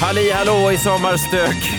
Halli hallå i sommarstök.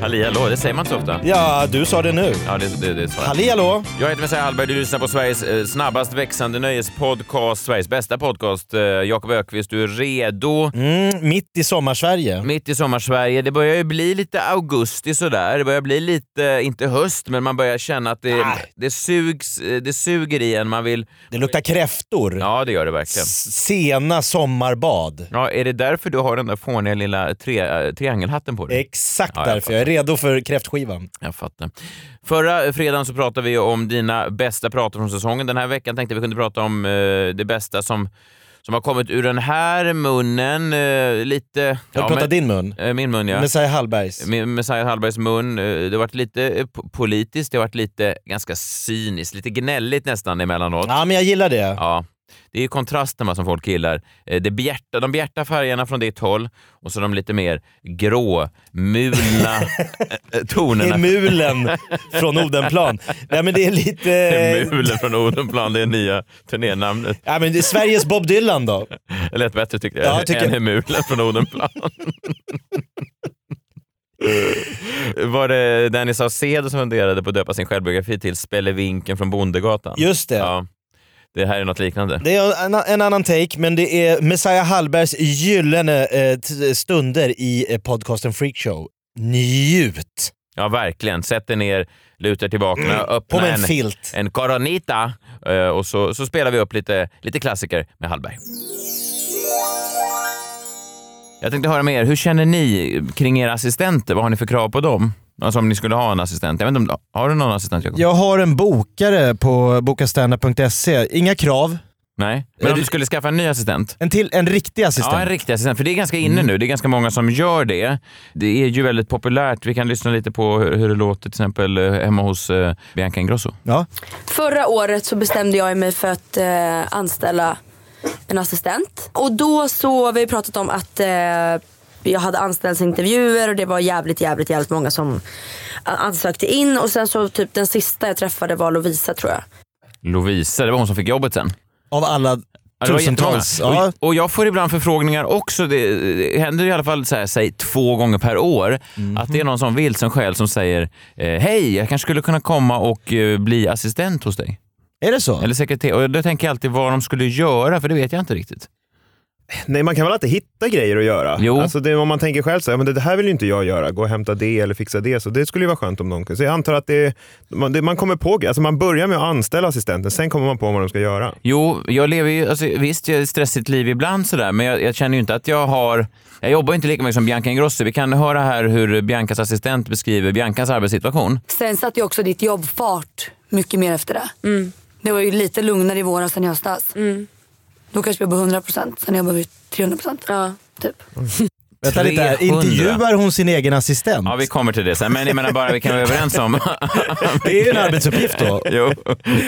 Halli hallå, det säger man inte så ofta. Ja, du sa det nu. Ja, det, det, det sa jag. Halli hallå! Jag heter Messiah Hallberg, du lyssnar på Sveriges eh, snabbast växande nöjespodcast, Sveriges bästa podcast. Eh, Jakob Ökvist, du är redo. Mm, mitt i sommarsverige. Mitt i sommarsverige. Det börjar ju bli lite augusti sådär. Det börjar bli lite, inte höst, men man börjar känna att det, Nej. det, sugs, eh, det suger i en. Man vill... Det luktar kräftor. Ja, det gör det verkligen. S- Sena sommarbad. Ja, är det därför du har den där fåniga lilla tre, eh, triangelhatten på dig? Exakt Ja, jag därför. Jag är redo för kräftskivan. Jag fattar. Förra fredagen så pratade vi om dina bästa pratar från säsongen. Den här veckan tänkte vi kunde prata om eh, det bästa som, som har kommit ur den här munnen. Eh, lite... Jag ja, pratar men- din mun. eh, min mun, ja. Messiah Hallbergs. Messiah Hallbergs mun. Eh, Det har varit lite eh, po- politiskt, det har varit lite ganska cyniskt, lite gnälligt nästan emellanåt. Ja, men jag gillar det. Ja. Det är ju va, som folk gillar. Eh, Det bjärta, de bjärta färgerna från ditt håll och så de lite mer gråmulna eh, tonerna. Emulen från Odenplan. Nej, men det är lite... Mulen från Odenplan, det är nya turnénamnet. Ja, men det är Sveriges Bob Dylan då. Det lät bättre tyckte jag, Ja, tycker än jag. Mulen från Odenplan. Var det Danny Saucedo som funderade på att döpa sin självbiografi till Spellevinken från Bondegatan? Just det. Ja. Det här är något liknande. Det är en, en annan take, men det är Messiah Hallbergs gyllene eh, stunder i eh, podcasten Freakshow. Njut! Ja, verkligen. Sätt dig ner, luta tillbaka, Mm. Öppna en en, filt. en coronita eh, och så, så spelar vi upp lite, lite klassiker med Hallberg. Jag tänkte höra med er, hur känner ni kring era assistenter? Vad har ni för krav på dem? Alltså om ni skulle ha en assistent. Jag vet inte om, har du någon assistent Jakob? Jag har en bokare på bokastandup.se. Inga krav. Nej? Men om du skulle skaffa en ny assistent? En, till, en riktig assistent. Ja, en riktig assistent. För det är ganska inne nu. Det är ganska många som gör det. Det är ju väldigt populärt. Vi kan lyssna lite på hur, hur det låter till exempel eh, hemma hos eh, Bianca Ingrosso. Ja. Förra året så bestämde jag mig för att eh, anställa en assistent. Och då så har vi pratat om att eh, jag hade anställningsintervjuer och det var jävligt, jävligt, jävligt många som ansökte in. Och sen så typ den sista jag träffade var Lovisa tror jag. Lovisa, det var hon som fick jobbet sen. Av alla tusentals. Ja. Och, och jag får ibland förfrågningar också. Det, det händer i alla fall så här, säg, två gånger per år Mhm. att det är någon som vilsen själ som säger eh, hej, jag kanske skulle kunna komma och eh, bli assistent hos dig. Är det så? Eller sekreterare. Och då tänker jag alltid vad de skulle göra, för det vet jag inte riktigt. Nej, man kan väl alltid hitta grejer att göra. Jo. Alltså det, om man tänker själv så här, men det här vill ju inte jag göra, gå och hämta det eller fixa det. Så det skulle ju vara skönt om någon kunde. Så jag antar att det, man, det, man kommer på, alltså man börjar med att anställa assistenten, sen kommer man på vad de ska göra. Jo, jag lever ju, alltså, visst jag har ett stressigt liv ibland sådär, men jag, jag känner ju inte att jag har, jag jobbar inte lika mycket som Bianca Ingrosso. Vi kan höra här hur Biancas assistent beskriver Biancas arbetssituation. Sen satte ju också ditt jobb fart mycket mer efter det. Det var ju lite lugnare i våras än i höstas. Då kanske vi jobbade 100%, sen jobbar vi 300%. Ja. Typ. Vänta lite här. 300. Intervjuar hon sin egen assistent? Ja, vi kommer till det sen, men jag menar bara vi kan vara överens om... Det är ju en arbetsuppgift då. jo,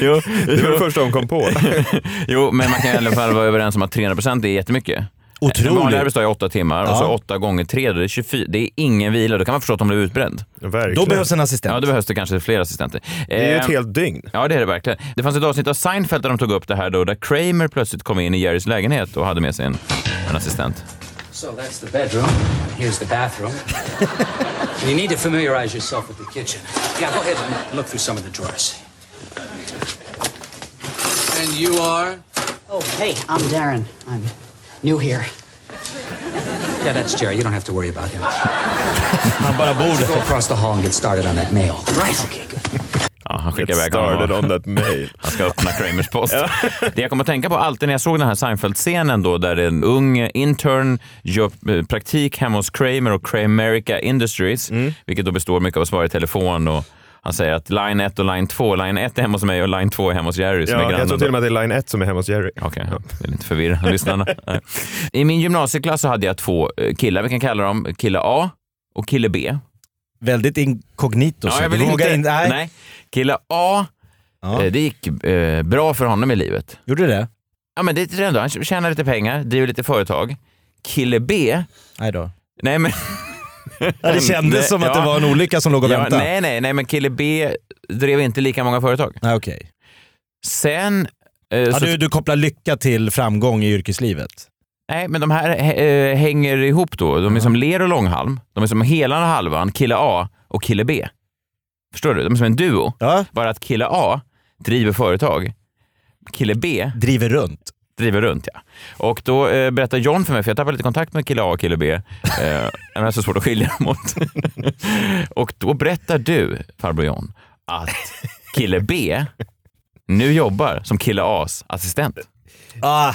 jo, Det var det första de kom på. jo, men man kan i alla fall vara överens om att 300% är jättemycket. En vanlig Otroligt. arbetsdag är åtta timmar och Ja. så åtta gånger tre, då är det 24. Det är ingen vila. Då kan man förstå att de blir utbränd. Verkligen. Då behövs en assistent. Ja, då behövs det kanske fler assistenter. det är ju Eh, ett helt dygn. Ja, det är det verkligen. Det fanns ett avsnitt av Seinfeld där de tog upp det här då, där Kramer plötsligt kom in i Jerrys lägenhet och hade med sig en, en assistent. So that's the bedroom. Here's the bathroom. you need to familiarize yourself with the kitchen. Yeah, go ahead and look through some of the drawers. And you are? Oh, hey, I'm Darren. I'm new here. Yeah, that's Jerry. You don't have to worry about him. Han bara bor Go across the hall and get started on that mail. Right. Okay, good. Ja, han skickar Get iväg started honom. on that mail. Han ska öppna Kramers post. Det jag kommer att tänka på alltid när jag såg den här Seinfeld-scenen då, där en ung intern gör eh, praktik hemma hos Kramer och Kramerica Industries, vilket då består mycket av att svara i telefon och han säger att line 1 och line 2, line 1 är hemma hos mig och line 2 är hemma hos Jerry som är Ja, jag grannen. tror till och med att det är line 1 som är hemma hos Jerry. Okej, ja. det är lite förvirrande lyssnarna. I min gymnasieklass så hade jag två eh, killar, vi kan kalla dem kille A och kille B. väldigt inkognito. så jag vill inte, in- nej. nej. Kille A Ja. Eh, Det gick eh, bra för honom i livet. Gjorde det? Ja, men det är ändå. Han tjänar lite pengar, driver lite företag. Kille B, Nej då. nej men... Ja, det kändes som att det var en olycka som låg och väntade. nej, nej, nej, men kille B drev inte lika många företag. Nej, okej. Sen... eh, Ja, så, du, du kopplar lycka till framgång i yrkeslivet? Nej, men de här eh, hänger ihop då. De är som ler och långhalm. De är som hela och halvan, kille A och kille B. Förstår du? De är som en duo. Ja. Bara att kille A driver företag. Kille B Driver runt? Driver runt, ja. Och då eh, berättar John för mig, för jag tappade lite kontakt med kille A och kille B. Eh, det är så svårt att skilja dem åt. och då berättar du, farbror John, att kille B nu jobbar som kille A's assistent. Ah,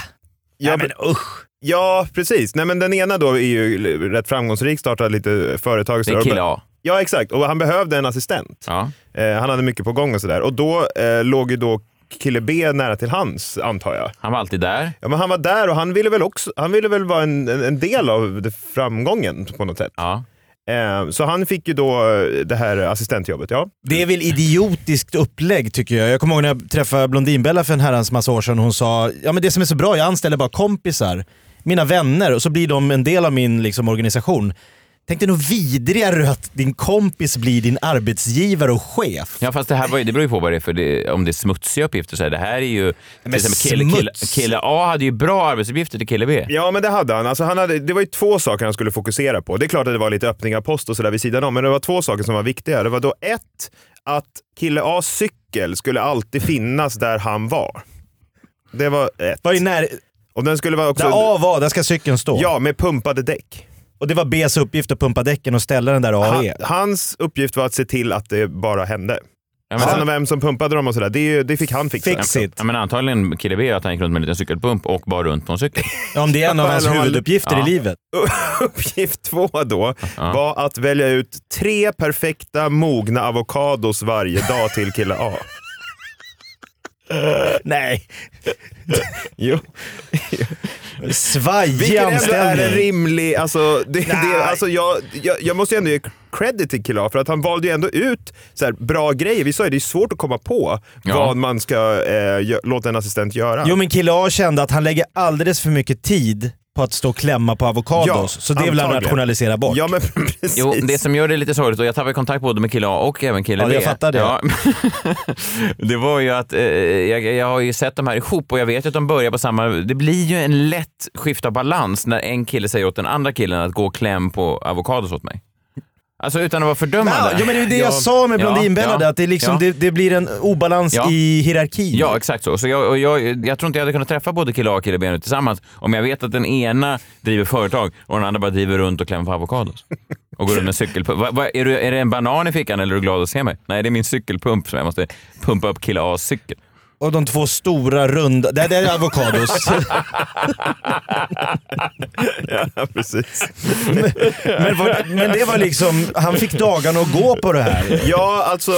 Ja, men usch. Ja, precis. Nej, men den ena då är ju rätt framgångsrik, startade lite företag. Det är kille A. Ja, exakt. Och han behövde en assistent. Ja. Eh, han hade mycket på gång och sådär. Och då eh, låg ju då kille B nära till hans, antar jag. Han var alltid där. Ja, men han var där och han ville väl också han ville väl vara en, en en del av framgången på något sätt. Ja. Eh, så han fick ju då eh, det här assistentjobbet. Ja. Det är väl idiotiskt upplägg tycker jag. Jag kommer ihåg när jag träffade Blondinbella för en herrans massa år sedan. Hon sa, ja men det som är så bra, jag anställer bara kompisar, mina vänner och så blir de en del av min liksom, organisation. Tänk dig nog vidrigare att din kompis blir din arbetsgivare och chef. Ja fast det här var, ju- det beror ju på vad det är för det, om det är smutsiga uppgifter. Så här, det här är ju... Till Men exempel kille, kille, smuts. kille A hade ju bra arbetsuppgifter till kille B. Ja, men det hade han. Alltså, han hade, det var ju två saker han skulle fokusera på. Det är klart att det var lite öppningar post och sådär vid sidan om, men det var två saker som var viktiga. Det var då ett, att kille A's cykel skulle alltid finnas där han var. Det var ett. Var i när... Och den skulle vara också... Där A var, där ska cykeln stå. Ja, med pumpade däck. Och det var B's uppgift att pumpa däcken och ställa den där A och Han, hans uppgift var att se till att det bara hände. Ja, men, Sen om vem som pumpade dem och sådär, det, det fick han fixa. Fix it. ja, men antagligen kille B att han gick runt med en liten cykelpump och bar runt på en cykel. Om det är en av hans huvuduppgifter Ja. i livet. Uppgift två då var att välja ut tre perfekta mogna avokados varje dag till kille A. Nej. Jo. Svajig Vilken ändå är en anställning. rimlig... Alltså, det, det, alltså jag, jag, jag måste ändå ge credit till Killa för att han valde ju ändå ut så här, bra grejer. Vi sa ju det är svårt att komma på Ja. vad man ska eh, låta en assistent göra. Jo men kille A kände att han lägger alldeles för mycket tid på att stå och klämma på avokados. Ja, så det vill han rationalisera bort. Ja men precis. Jo, det som gör det lite sorgligt, och jag tappade kontakt både med kille A och även kille Ja, B. jag fattar det. Ja. det var ju att eh, jag, jag har ju sett de här ihop och jag vet att de börjar på samma... Det blir ju en lätt skift av balans när en kille säger åt den andra killen att gå och kläm på avokados åt mig. Alltså utan att vara fördömande. Ja, jo, men det är det Ja. jag sa med Blondinbella, ja, att det, liksom, ja. det, det blir en obalans Ja. i hierarkin. Ja, exakt så. så jag, jag, jag tror inte jag hade kunnat träffa både kille A och kille B nu tillsammans om jag vet att den ena driver företag och den andra bara driver runt och klämmer på avokados. Och går runt med cykelpump. Va, va, är, du, är det en banan i fickan eller är du glad att se mig? Nej, det är min cykelpump som jag måste pumpa upp kille A's cykel. Och de två stora runda, det, det är avokados. Ja, precis. men, var, men det var liksom, han fick dagarna att gå på det här. Ja, alltså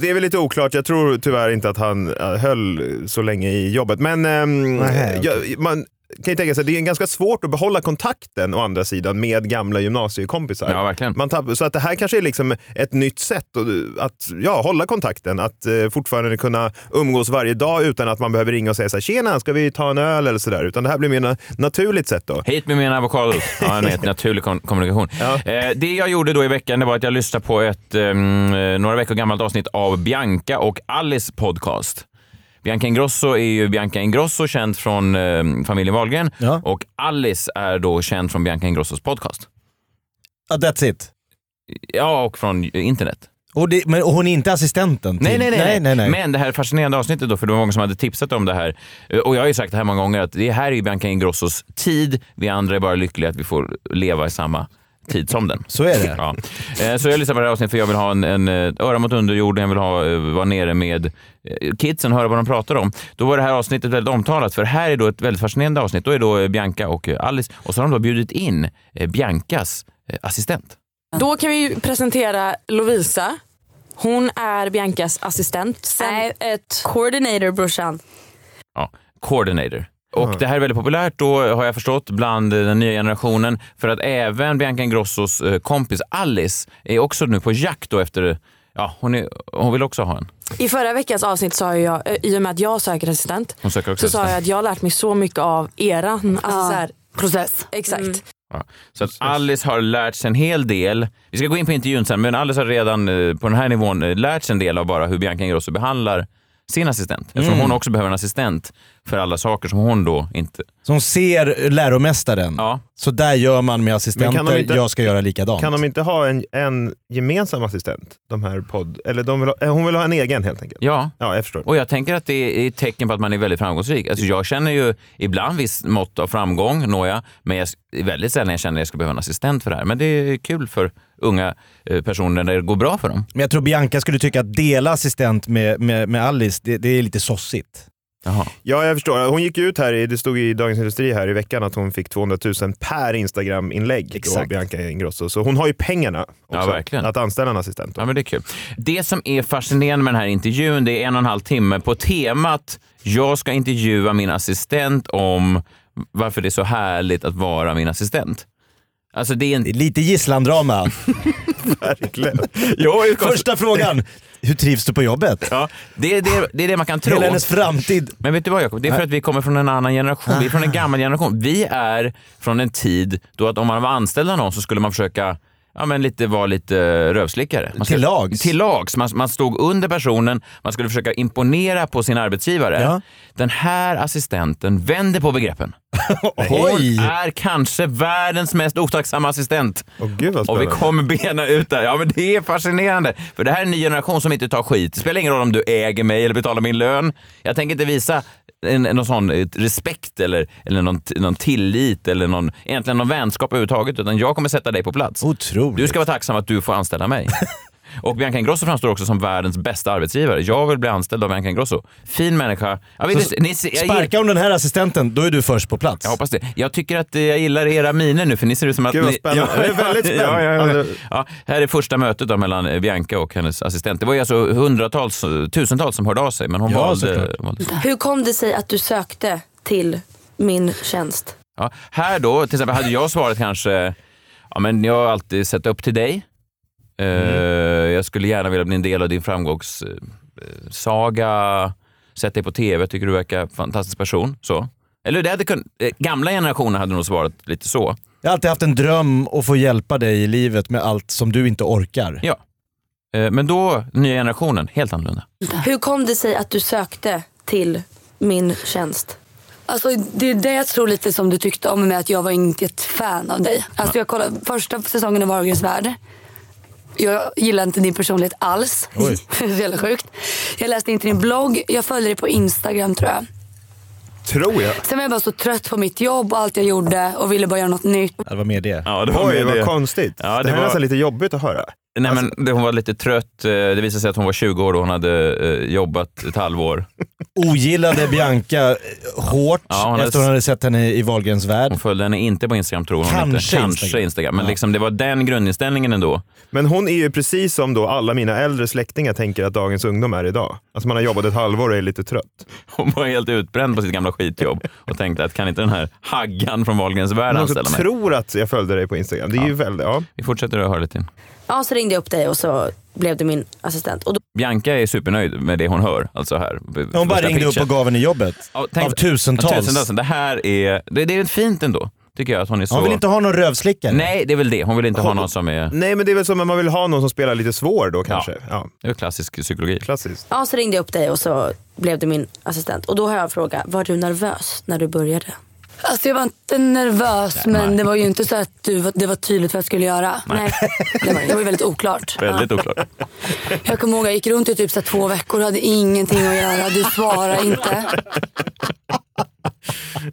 det är väl lite oklart. Jag tror tyvärr inte att han äh, höll så länge i jobbet. Men ehm, Nähä, ja, man kan ju tänka sig det är ganska svårt att behålla kontakten å andra sidan med gamla gymnasiekompisar. Ja, verkligen. Man tapp, så att det här kanske är liksom ett nytt sätt att, ja, hålla kontakten. Att eh, fortfarande kunna umgås varje dag utan att man behöver ringa och säga så här, tjena, ska vi ta en öl eller sådär. Utan det här blir mer na- naturligt sätt då. Hit med mina avokados. Ja, en helt naturlig kom- kommunikation. Eh, det jag gjorde då i veckan det var att jag lyssnade på ett ehm, några veckor gammalt avsnitt av Bianca och Alice podcast. Bianca Ingrosso är ju Bianca Ingrosso, känd från eh, familjen Wahlgren. Ja. Och Alice är då känd från Bianca Ingrossos podcast. Ja, that's it. Ja, och från internet. Och, det, men, och hon är inte assistenten? till- Nej, nej, nej, nej, nej, nej. Men det här fascinerande avsnittet då, för det var många som hade tipsat om det här. Eh, Och jag har ju sagt det här många gånger, att det här är ju Bianca Ingrossos tid. Vi andra är bara lyckliga att vi får leva i samma tid som den. Så är det. Ja. Eh, Så jag lyssnar på det här avsnittet för jag vill ha en, en eh, öra mot underjorden, jag vill ha, eh, vara nere med kidsen, höra vad de pratar om. Då var det här avsnittet väldigt omtalat, för här är då ett väldigt fascinerande avsnitt. Då är då Bianca och Alice och så har de då bjudit in Biancas assistent. Då kan vi presentera Lovisa. Hon är Biancas assistent. Sen Nej. ett... Coordinator brorsan. Ja, coordinator. Och det här är väldigt populärt då, har jag förstått, bland den nya generationen. För att även Bianca Ingrossos eh, kompis Alice är också nu på jakt då efter, ja, hon, är, hon vill också ha en. I förra veckans avsnitt sa jag, eh, i och med att jag söker assistent, Hon söker också så sa jag att jag har lärt mig så mycket av eran alltså, Ja. så här, Process. Exakt. Ja. Så att Alice har lärt sig en hel del. Vi ska gå in på intervjun sen, men Alice har redan eh, på den här nivån lärt sig en del av bara hur Bianca Ingrosso behandlar sin assistent. Eftersom Mm. hon också behöver en assistent för alla saker som hon då inte... Som ser läromästaren. Ja. Så där gör man med Men assistenter, kan de inte- jag ska göra likadant. Kan de inte ha en, en gemensam assistent? De här podd, eller de vill ha, eh, hon vill ha en egen helt enkelt? Ja. Ja, jag förstår. Och jag tänker att det är ett tecken på att man är väldigt framgångsrik. Alltså jag känner ju ibland viss mått av framgång, nåja, men jag, väldigt sällan jag känner att jag ska behöva en assistent för det här. Men det är kul för unga eh, personer när det går bra för dem. Men jag tror Bianca skulle tycka att dela assistent med, med, med Alice, det, det är lite sossigt. Ja, jag förstår. Hon gick ut här, i- det stod i Dagens Industri här i veckan att hon fick 200 000 per Instagram-inlägg. Då, Exakt. Bianca Ingrosso. Så hon har ju pengarna också, Ja, verkligen. att anställa en assistent. Ja, men det är kul. Det som är fascinerande med den här intervjun, det är en och en halv timme på temat jag ska intervjua min assistent om varför det är så härligt att vara min assistent. Alltså det är en... Lite gisslandrama. Verkligen. Jo, Första frågan, hur trivs du på jobbet? Ja, det, är det, det är det man kan tro. Hela hennes framtid. Men vet du vad Jakob? Det är för att vi kommer från en annan generation. Vi är från en gammal generation. Vi är från en tid då att om man var anställd av någon så skulle man försöka Ja, men lite, vara lite rövslickare. Man Till skulle- lags. Till lags. Man, man stod under personen, man skulle försöka imponera på sin arbetsgivare. Ja. Den här assistenten vänder på begreppen. Oj! Hon är kanske världens mest otacksamma assistent. Åh gud Och vi kommer bena ut det. Ja, men det är fascinerande. För det här är en ny generation som inte tar skit. Det spelar ingen roll om du äger mig eller betalar min lön. Jag tänker inte visa en, någon sån eh, respekt eller, eller någon, någon tillit eller någon, egentligen någon vänskap överhuvudtaget. Utan jag kommer sätta dig på plats. Otroligt. Du ska vara tacksam att du får anställa mig. Och Bianca Ingrosso framstår också som världens bästa arbetsgivare. Jag vill bli anställd av Bianca Ingrosso. Fin människa. Jag, vet, Så ni, jag, Sparkar hon den här assistenten, då är du först på plats. jag hoppas det. Jag tycker att eh, jag gillar era miner nu för ni ser ut som att Gud, vad ni... spännande. Jag är väldigt spänd. Ja, ja, ja. Alltså- Ja, här är första mötet då mellan eh, Bianca och hennes assistent. Det var ju alltså hundratals, eh, tusentals som hörde av sig men hon Ja, valde... valde Hur kom det sig att du sökte till min tjänst? Ja, här då, till exempel, hade jag svarat kanske, ja men jag har alltid sett upp till dig. Eh, Jag skulle gärna vilja bli en del av din framgångssaga. Sett dig på tv, tycker du verkar fantastisk person. Så. Eller det hade kun, eh, gamla generationer hade nog svarat lite så. Jag har alltid haft en dröm att få hjälpa dig i livet med allt som du inte orkar. Ja. Eh, Men då, nya generationen, helt annorlunda. Hur kom det sig att du sökte till min tjänst? Alltså, det är det jag tror lite som du tyckte om med att jag var inte ett fan av dig. Alltså, jag kollade första säsongen av Wahlgrens värld. Jag gillar inte din personlighet alls. Oj. det är jävla sjukt. Jag läste inte din blogg. Jag följde dig på Instagram tror jag. Tror jag. Sen var jag bara så trött på mitt jobb och allt jag gjorde och ville bara göra något nytt. Det var mer det. Ja, det Oj, vad konstigt. Ja, det, det här är var- nästan lite jobbigt att höra. Nej, men det- hon var lite trött. Eh, Det visade sig att hon var 20 år och hon hade eh, jobbat ett halvår. Ogillade Bianca eh, hårt Ja, hon efter hon hade sett henne i Wahlgrens värld. Hon följde henne inte på Instagram tror hon Kanske inte. Kanske Instagram. Instagram. Men Ja. liksom, det var den grundinställningen ändå. Men hon är ju precis som då alla mina äldre släktingar tänker att dagens ungdom är idag. Alltså man har jobbat ett halvår och är lite trött. Hon var helt utbränd på sitt gamla skitjobb och tänkte att kan inte den här haggan från Wahlgrens värld anställa mig? tror att jag följde dig på Instagram. Det är ju väldigt, ja. Vi fortsätter att höra lite. in. Ja, så ringde jag upp dig och så blev du min assistent. Och då, Bianca är supernöjd med det hon hör. Alltså här. Hon bara ringde upp och gav henne jobbet. Ja, tänk- Av tusentals. Av tusentals. Det här är, det, det är fint ändå. Tycker jag att hon är så... Hon vill inte ha någon rövslickare. Nej, det är väl det. Hon vill inte ha Hon- någon som är... Nej men det är väl som att man vill ha någon som spelar lite svår då kanske. Ja. Det är klassisk psykologi. Klassiskt. ja, så ringde jag upp dig och så blev du min assistent. Och då har jag en fråga, var du nervös när du började? Alltså jag var inte nervös men nej. det var ju inte så att du, det var tydligt vad jag skulle göra. Nej. Det var, det var ju väldigt oklart. Väldigt oklart. Jag kommer ihåg jag gick runt i typ så två veckor och hade ingenting att göra. Du svarade inte.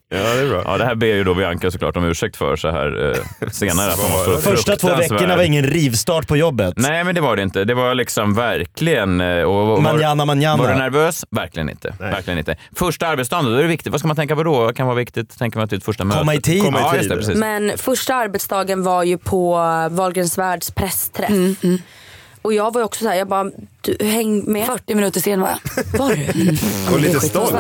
Ja det är bra. Ja, det här ber ju då Bianca såklart om ursäkt för så här eh, senare. Så Första två veckorna var ingen rivstart på jobbet. Nej, men det var det inte. Det var liksom verkligen... eh, Och, och, Manjana, manjana. Var du nervös? Verkligen inte. Verkligen inte. Första arbetsdagen, då är det viktigt. Vad ska man tänka på då? Vad kan vara viktigt? Tänker man till första möte? Komma i tid. Komma i Ja, tid. just det. Precis. Men första arbetsdagen var ju på Wahlgrens världs pressträff. Och jag var ju också så här, jag bara, du, häng med. 40 minuter sen var jag. Var du? Och lite stolt.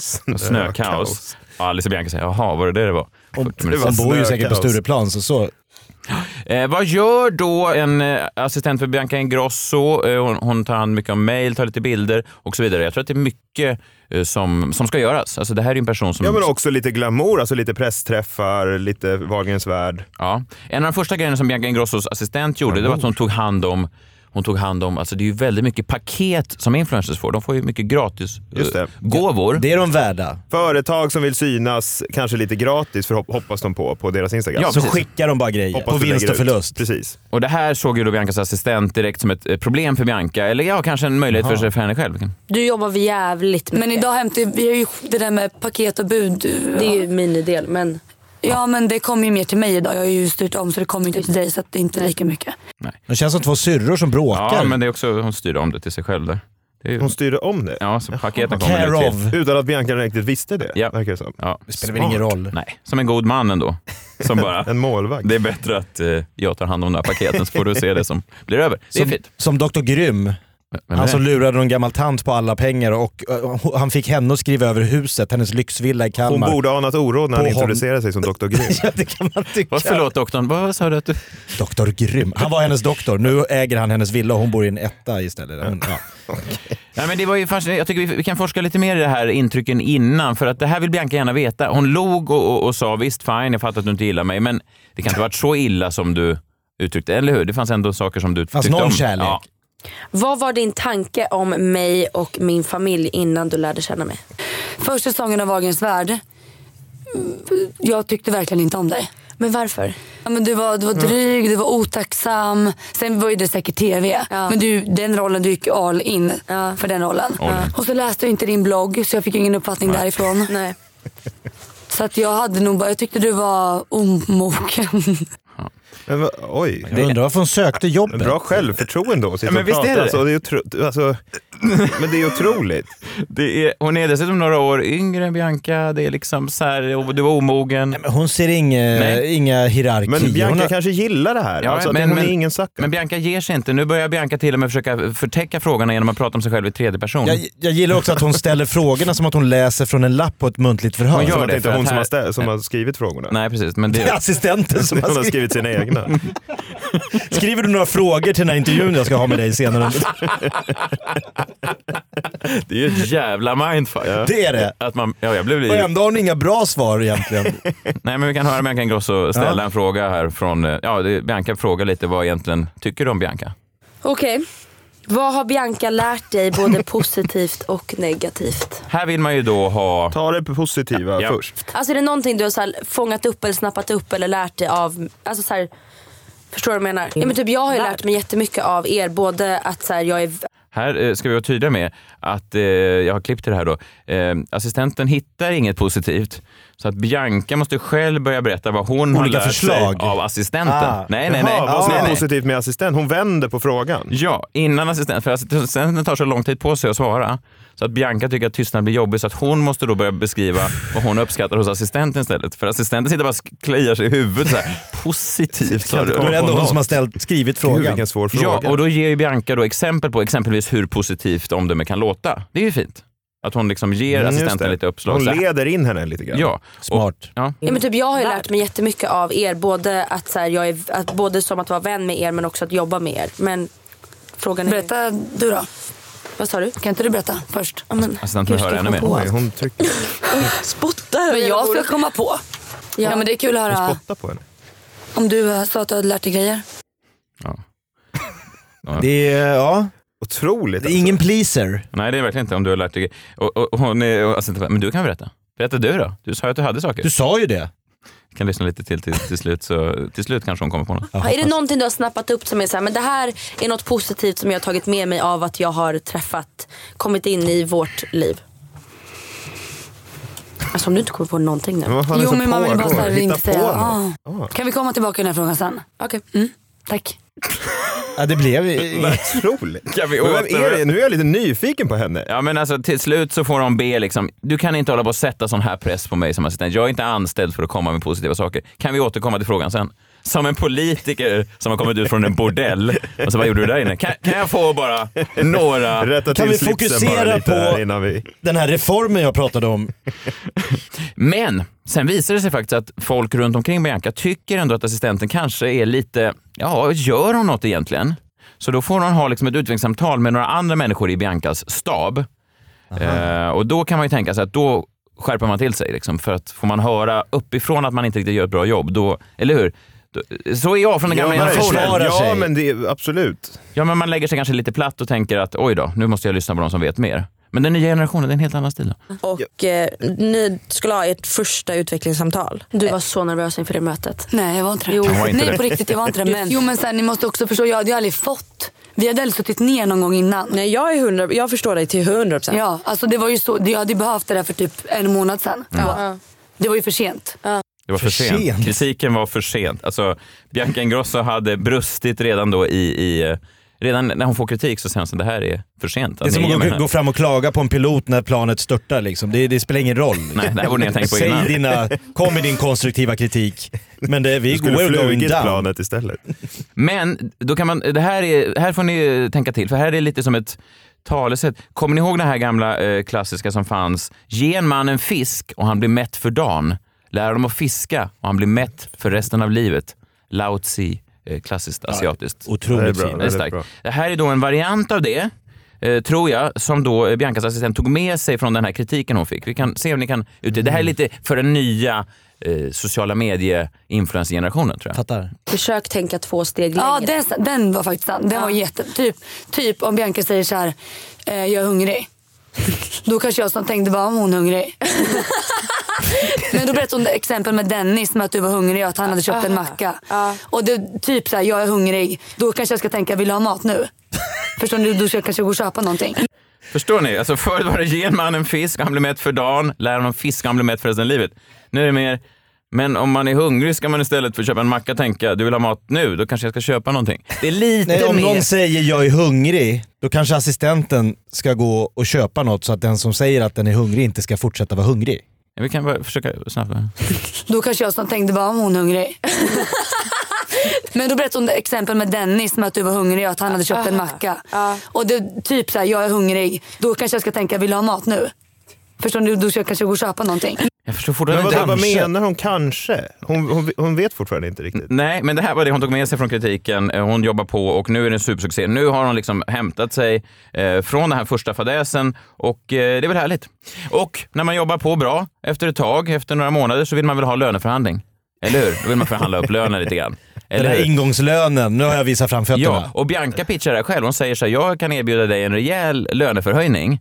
Snökaos. Och Snökaos. Ja, Alice och Bianca säger, jaha, var det det det var? 40 det minuter var Hon bor ju säkert på. Stureplan så så. Eh, vad gör då en eh, assistent för Bianca Ingrosso? Eh, hon, hon tar hand mycket om mail, tar lite bilder och så vidare. Jag tror att det är mycket eh, som, som ska göras. Alltså, det här är ju en person som... Ja men också lite glamour, alltså lite pressträffar, lite Wahlgrens värld. Ja. En av de första grejerna som Bianca Ingrossos assistent gjorde, det var att hon tog hand om hon tog hand om, alltså det är ju väldigt mycket paket som influencers får. De får ju mycket gratis Just det. eh, gåvor. Det är de värda. Företag som vill synas, kanske lite gratis, för hop- hoppas de på, på deras Instagram. Ja, Så precis. skickar de bara grejer Hoppas på vinst och förlust. Precis. Och det här såg ju då Biancas assistent direkt som ett eh, problem för Bianca, eller ja, kanske en möjlighet för, sig för henne själv. Du jobbar vi jävligt mycket. Men idag hämtar vi har ju det där med paket och bud. Det är ju minidel men Ja men det kommer ju mer till mig idag. Jag har ju styrt om så det kommer inte till dig så att det inte lika mycket. De känns som två syrror som bråkar. Ja, men det är också, hon styrde om det till sig själv där. Det är ju, Hon styrde om det. ja, så paketen kommer Care nu of. till. Utan att Bianca riktigt visste det, Ja. verkar det som. Ja, Det spelar väl ingen roll. nej, som en god man ändå. Som bara, En målvakt. det är bättre att eh, jag tar hand om de här paketen så får du se det som blir över. Det är Som, fint. som Dr Grym. Är Han som lurade någon gammal tant på alla pengar och uh, han fick henne att skriva över huset, hennes lyxvilla i Hon Kalmar. borde ha anat oråd när han På hon- introducerade sig som Dr. Grym. Ja, det kan man tycka. Vad, förlåt doktorn, vad sa du att du... Dr Grym. Han var hennes doktor. Nu äger han hennes villa och hon bor i en etta istället. Men, ja. Nej, men det var ju fascinerande. Jag tycker vi, vi kan forska lite mer i det här intrycken innan, för att det här vill Bianca gärna veta. Hon log och, och, och sa visst fine, jag fattar att du inte gillar mig, men det kan inte ha varit så illa som du uttryckte, eller hur? Det fanns ändå saker som du fanns tyckte någon om. kärlek. Ja. Vad var din tanke om mig och min familj innan du lärde känna mig? Första säsongen av Wahlgrens värld. mm, Jag tyckte verkligen inte om dig. Men varför? Ja, men du, var, du var dryg, du var otacksam. Sen var ju det säkert TV. Ja. Men du, den rollen, du gick all in Ja. för den rollen. Och så läste jag inte din blogg så jag fick ingen uppfattning därifrån. Nej. Så att jag hade nog bara, jag tyckte du var omogen. Men, va- oj. Jag undrar varför hon sökte jobbet. Bra självförtroende att sitta men och visst prata. är det Alltså, det är otro- alltså, men det är otroligt. Det är, hon är dessutom några år yngre än Bianca, det är liksom så här, du var omogen. Men hon ser inga, Nej. inga hierarkier. Men Bianca har, kanske gillar det här. Ja, alltså, men- hon men- är ingen sucker. Men Bianca ger sig inte. Nu börjar Bianca till och med försöka förtäcka frågorna genom att prata om sig själv i tredje person. jag, jag gillar också att hon ställer frågorna som att hon läser från en lapp på ett muntligt förhör. Hon gör Som att det det inte är hon att som, har, här- som har skrivit frågorna. Nej, precis. Men Det är det, assistenten som har skrivit sina egna. Skriver du några frågor till den här intervjun jag ska ha med dig senare? det är ju ett jävla mindfuck. Det är det. Att man, ja, jag blev Och ändå har hon inga bra svar egentligen. Nej, men vi kan höra Bianca Ingrosso ställa Ja. en fråga här från... eh, Ja, det, Bianca frågar lite vad egentligen tycker du om Bianca? Okej. Vad har Bianca lärt dig både positivt och negativt? Här vill man ju då ha... Ta det positiva Ja. först. Alltså är det någonting du har så här fångat upp eller snappat upp eller lärt dig av? Alltså så här, förstår du vad jag menar? Ja, men typ, jag har ju lärt mig jättemycket av er. Både att så här, jag är Här eh, ska vi vara tydliga med att, eh, jag har klippt till det här då, eh, assistenten hittar inget positivt. Så att Bianca måste själv börja berätta vad hon Olika har lärt förslag. sig av assistenten. Ah. Nej, nej, nej. Jaha, vad som är positivt med assistent? Hon vänder på frågan. Ja, innan assistenten, för assistenten tar så lång tid på sig att svara. Så att Bianca tycker att tystnad blir jobbig så att hon måste då börja beskriva vad hon uppskattar hos assistenten istället. För assistenten sitter bara och kliar sig i huvudet så här. Positivt sa du. är det ändå hon som har ställt, skrivit Gud, frågan. vilken svår fråga. Ja, och då ger ju Bianca då exempel på exempelvis hur positivt omdöme kan låta. Det är ju fint. Att hon liksom ger Mm, assistenten lite uppslag. Hon leder in henne lite grann. Ja. Smart. Och, ja. Ja, men typ, jag har ju lärt mig jättemycket av er. Både, att, så här, jag är, att, både som att vara vän med er men också att jobba med er. Men frågan är... Berätta du då. Vad sa du? Kan inte du berätta först? Ja, men, Assistenten gud, hör ska ännu jag mer. komma på Oj, hon trycker Spottar Men jag ska komma på. Ja, men det är kul att höra spotta på henne. om du sa att du hade lärt dig grejer. Ja. Det är, ja, Otroligt. det är ingen pleaser. Nej, det är verkligen inte om du har lärt dig. Och, och, och hon är, och assistenten, men du kan berätta. Berätta du då. Du sa ju att du hade saker. Du sa ju det. Kan lyssna lite till till, till slut. Så, till slut kanske hon kommer på något. Ja, är det någonting du har snappat upp som är så här, men det här är något positivt som jag har tagit med mig av att jag har träffat, kommit in i vårt liv? Alltså om du inte kommer på någonting nu. Men vad fan är det Jo men man vill bara pågår? så här, Hitta inte på säga. något. Ah. Kan vi komma tillbaka till den här frågan sen? Okej. Mm, tack. Ja, det blev... Otroligt. Kan vi Men vem åter- är det? Nu är jag lite nyfiken på henne. Ja men alltså till slut så får de be liksom, du kan inte hålla på och sätta sån här press på mig som assistent. Jag är inte anställd för att komma med positiva saker. Kan vi återkomma till frågan sen? Som en politiker som har kommit ut från en bordell. Och så vad gjorde du där inne? Kan, kan jag få bara några... Rätta Kan till vi slipsen fokusera på- innan vi... Den här reformen jag pratade om. Men sen visar det sig faktiskt att folk runt omkring Bianca tycker ändå att assistenten kanske är lite, ja, gör hon något egentligen? Så då får hon ha liksom ett utvecklingssamtal med några andra människor i Biancas stab. Eh, och då kan man ju tänka sig att då skärper man till sig. Liksom, för att får man höra uppifrån att man inte riktigt gör ett bra jobb, då, eller hur? Så är jag från den gamla Ja, generationen. ja men det, absolut. Ja, men man lägger sig kanske lite platt och tänker att oj då, nu måste jag lyssna på de som vet mer. Men den nya generationen, det är en helt annan stil. Och eh, ni skulle ha ert första utvecklingssamtal. Du var så nervös inför det mötet. Nej jag var inte det. Jo. Var inte Nej det. på riktigt jag var inte det. Men, jo men sen ni måste också förstå, jag hade ju aldrig fått. Vi hade aldrig suttit ner någon gång innan. Nej jag, är 100, jag förstår dig till 100 procent. Ja, alltså det var ju så. Jag hade ju behövt det där för typ en månad sedan. Ja. Det var ju för sent. Det var för, För sent. sent. Kritiken var för sent. Alltså, Bianca Ingrosso hade brustit redan då i, i eh, Redan när hon får kritik så säger hon att det här är för sent. Det är som mig att den gå, fram och klaga på en pilot när planet störtar. Liksom. Det, det spelar ingen roll. Nej, det borde ni ha tänkt på Säg innan. dina, kom med din konstruktiva kritik. Men det, vi we're going down. planet istället. Men då kan man, det här, är, här får ni tänka till, för här är det lite som ett talesätt. Kommer ni ihåg det här gamla eh, klassiska som fanns? Ge en man en fisk och han blir mätt för dagen. Lär honom att fiska och han blir mätt för resten av livet. Lao Tzu, eh, klassiskt asiatiskt. Otroligt Det bra. fint. Det är starkt. Det här är då en variant av det, eh, tror jag, som då eh, Biancas assistent tog med sig från den här kritiken hon fick. Vi kan se om ni kan ut Det här är lite för den nya eh, sociala medie-influencergenerationen tror jag. Fattar. Försök tänka två steg längre. Ja, den, den var faktiskt sann. Den var jätte... Typ, typ om Bianca säger så här, eh, jag är hungrig. Då kanske jag som tänkte bara, om hon är hungrig. Men då berättade hon exempel med Dennis med att du var hungrig och att han hade köpt en macka. Och det, typ så här, jag är hungrig. Då kanske jag ska tänka, vill du ha mat nu? Förstår ni? Då ska jag kanske gå och köpa någonting. Förstår ni? Alltså förut var det ge en man en fisk han blir mätt för dagen, lär honom fiska han blir mätt för resten av livet. Nu är det mer, men om man är hungrig ska man istället för att köpa en macka tänka, du vill ha mat nu, då kanske jag ska köpa någonting. Det är lite Nej, om mer... någon säger jag är hungrig, då kanske assistenten ska gå och köpa något så att den som säger att den är hungrig inte ska fortsätta vara hungrig. Vi kan bara försöka snabbt. Då kanske jag som tänkte om hon hungrig. Men då berättade hon exempel med Dennis med att du var hungrig och att han hade köpt en macka. Och det, typ så här, jag är hungrig. Då kanske jag ska tänka, vill du ha mat nu? Förstår ni? Då ska jag kanske gå och köpa någonting. Jag förstår Men fortfarande vad, inte. vad menar hon kanske? Hon, hon, hon vet fortfarande inte riktigt. Nej, men det här var det hon tog med sig från kritiken. Eh, Hon jobbar på och nu är det en supersuccé. Nu har hon liksom hämtat sig eh, från den här första fadäsen och eh, det är väl härligt. Och när man jobbar på bra, efter ett tag, efter några månader, så vill man väl ha löneförhandling. Eller hur? Då vill man förhandla upp lönen lite grann. Den Eller här hur? ingångslönen, nu har jag visat fram fötterna. Ja, och Bianca pitchar det här själv. Hon säger så här, jag kan erbjuda dig en rejäl löneförhöjning.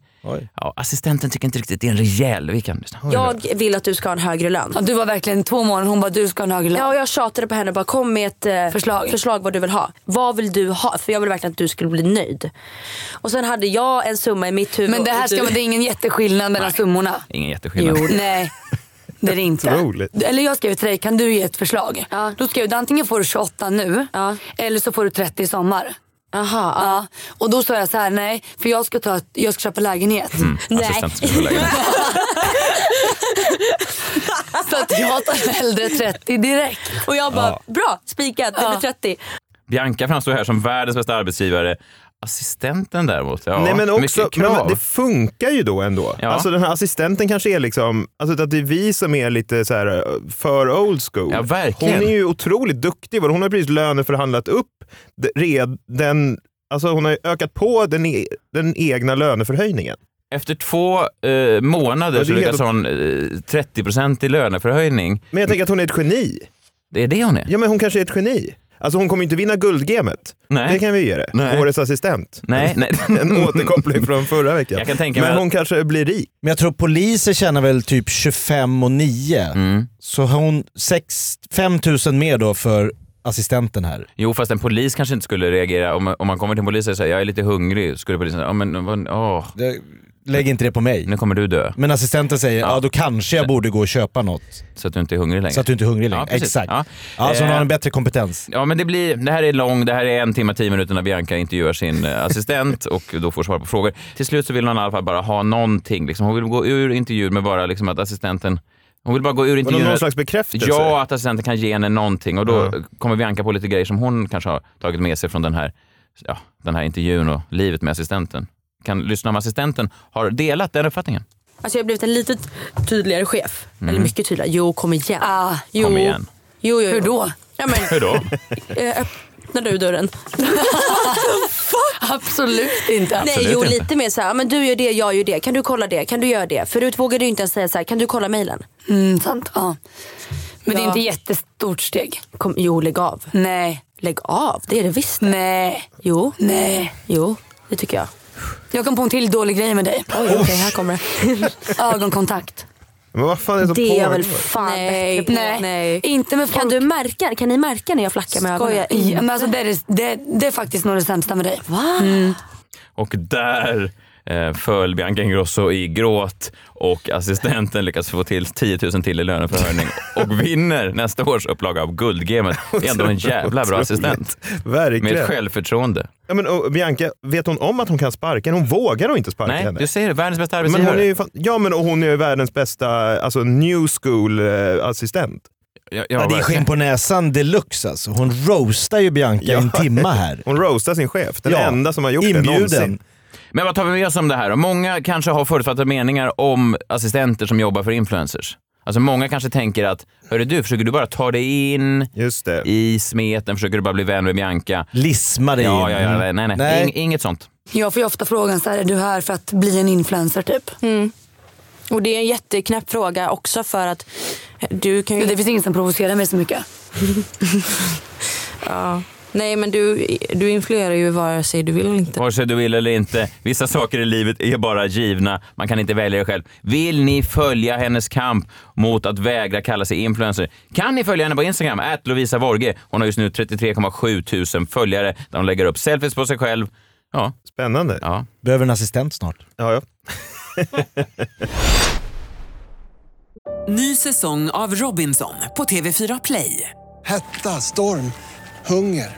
Ja, assistenten tycker inte riktigt det är en rejäl. Vi kan lyssna. Jag vill att du ska ha en högre lön. Ja, du var verkligen två månader, hon bara, du ska ha en högre lön. Ja, och jag tjatade på henne bara kom med ett eh, Förslag. förslag vad du vill ha. Vad vill du ha? För jag vill verkligen att du skulle bli nöjd. Och sen hade jag en summa i mitt huvud. Men det här ska vara, det är ingen jätteskillnad mellan summorna. Ingen jätteskillnad. Jo, nej. Det är det inte. Otroligt. Eller jag skrev till dig, kan du ge ett förslag? Ja. Då skrev du antingen får du 28 nu Ja. eller så får du 30 i sommar. Aha, ja. Ja. Och då sa jag så här, nej för jag ska, ta, jag ska köpa lägenhet. Nej. Få lägga ner. Så att jag tar hellre 30 direkt. Och jag bara, bra, spikat, Ja. blir 30. Bianca framstår här som världens bästa arbetsgivare. Assistenten däremot, ja, Nej, men också, men det funkar ju då ändå. Ja. Alltså den här assistenten kanske är liksom, alltså att det är vi som är lite så här för old school. Ja, verkligen. Hon är ju otroligt duktig. Hon har precis löneförhandlat upp red, den, alltså hon har ökat på den, e, den egna löneförhöjningen. Efter två eh, månader Ja, så lyckas helt- hon eh, 30% i löneförhöjning. Men jag tänker att hon är ett geni. Det är det hon är. Ja men hon kanske är ett geni. Alltså hon kommer ju inte vinna guldgemet. Nej. Det kan vi ge det. Nej. Årets assistent. Nej, nej. En återkoppling från förra veckan. Jag kan tänka men att- hon kanske blir rik. Men jag tror poliser tjänar väl typ 25 och 9. Mm. Så har hon 6, 5 000 mer då för assistenten här. Jo, fast en polis kanske inte skulle reagera. Om, om man kommer till en polis och säger jag är lite hungrig, skulle polisen säga, ja men åh, Det, lägg inte det på mig. nu kommer du dö. Men assistenten säger, ja, Ja. då kanske jag borde gå och köpa något. Så att du inte är hungrig längre. Så att du inte är hungrig längre. Ja. Exakt. Ja. Ja. så hon Eh, har en bättre kompetens. Ja, men det, blir, det här är lång, det här är en timme, tio minuter när Bianca intervjuar sin eh, assistent och då får svara på frågor. Till slut så vill hon i alla fall bara ha någonting. Liksom. Hon vill gå ur intervjun med bara liksom att assistenten Hon vill bara gå ur intervjun. någon slags bekräftelse? Ja, att assistenten kan ge henne någonting och då Ja. kommer Bianca på lite grejer som hon kanske har tagit med sig från den här, ja, den här intervjun och livet med assistenten. Kan lyssna om assistenten har delat den uppfattningen. Alltså jag har blivit en lite tydligare chef. Mm. Eller mycket tydligare. Jo, kom igen. Ah, jo. Kom igen. Jo, jo, jo. hur då? Ja, men, Hur då? eh, öppnar du dörren? Absolut inte. Nej, jo lite mer så här, men du gör det, jag gör det. Kan du kolla det? Kan du göra det? Förut vågade du inte ens säga så här, kan du kolla mejlen? Mm, sant. Ja. Men det är Ja. inte jättestort steg. Kom, jo, lägg av. Nej. Lägg av, det är det visst. Nej. Jo, Nej. jo, det tycker jag. Jag kom på en till dålig grej med dig. Oj, okej, här kommer det. Ögonkontakt. Men vad fan är det som Det är jag väl fan Nej. bättre på. Nej. Nej. Inte med folk. Kan du märka, kan ni märka när jag flackar med ögonen? Ja, men alltså, det, är, det, det är faktiskt nog det sämsta med dig. Va? Och där eh, föll Bianca Ingrosso i gråt och assistenten lyckas få till 10 000 till i löneförhöjning och vinner nästa års upplaga av Guldgamet. Det är ändå en jävla bra assistent. Verkligen. Med självförtroende. Ja, men, och Bianca, vet hon om att hon kan sparka? Hon vågar nog inte sparka Nej, henne. du säger det. Världens bästa Men arbetsgivare. hon är ju fan, ja, men och hon är ju världens bästa alltså, new school eh, assistent. Ja, ja, det är skinn på näsan deluxe alltså. Hon roastar ju Bianca Ja. en timma här. Hon roastar sin chef. Den Ja. enda som har gjort det Inbjuden. någonsin. Men vad tar vi med oss om det här? Och Många kanske har förutfattade meningar om assistenter som jobbar för influencers. Alltså många kanske tänker att, hörru du, försöker du bara ta dig in Just det. i smeten, försöker du bara bli vän med Bianca? Lisma dig Ja, in. ja, ja, nej, nej. Nej. Ing, inget sånt. Jag får ju ofta frågan så här, är du här för att bli en influencer typ? Och det är en jätteknäpp fråga också för att du kan ju... Det finns ingen som provocerar mig så mycket. Ja. Nej men du, du influerar ju vare sig du vill eller inte. Vare sig du vill eller inte. Vissa saker i livet är bara givna. Man kan inte välja det själv. Vill ni följa hennes kamp mot att vägra kalla sig influencer? Kan ni följa henne på Instagram? Ät Lovisa Vorge. Hon har just nu 33,7 tusen följare där hon lägger upp selfies på sig själv. Ja, Spännande. ja. Behöver en assistent snart. Ja, ja. Ny säsong av Robinson på TV4 Play. Hetta, storm, hunger.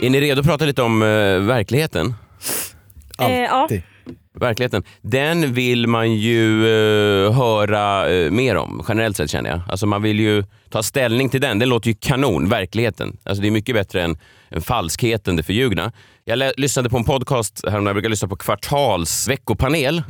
Är ni redo att prata lite om eh, verkligheten? Alltid. Verkligheten. Den vill man ju eh, höra eh, mer om, generellt sett känner jag. Alltså man vill ju ta ställning till den. Den låter ju kanon, verkligheten. Alltså det är mycket bättre än falskheten, det förljugna. Jag lyssnade på en podcast här jag brukar lyssna på Kvartals veckopanel.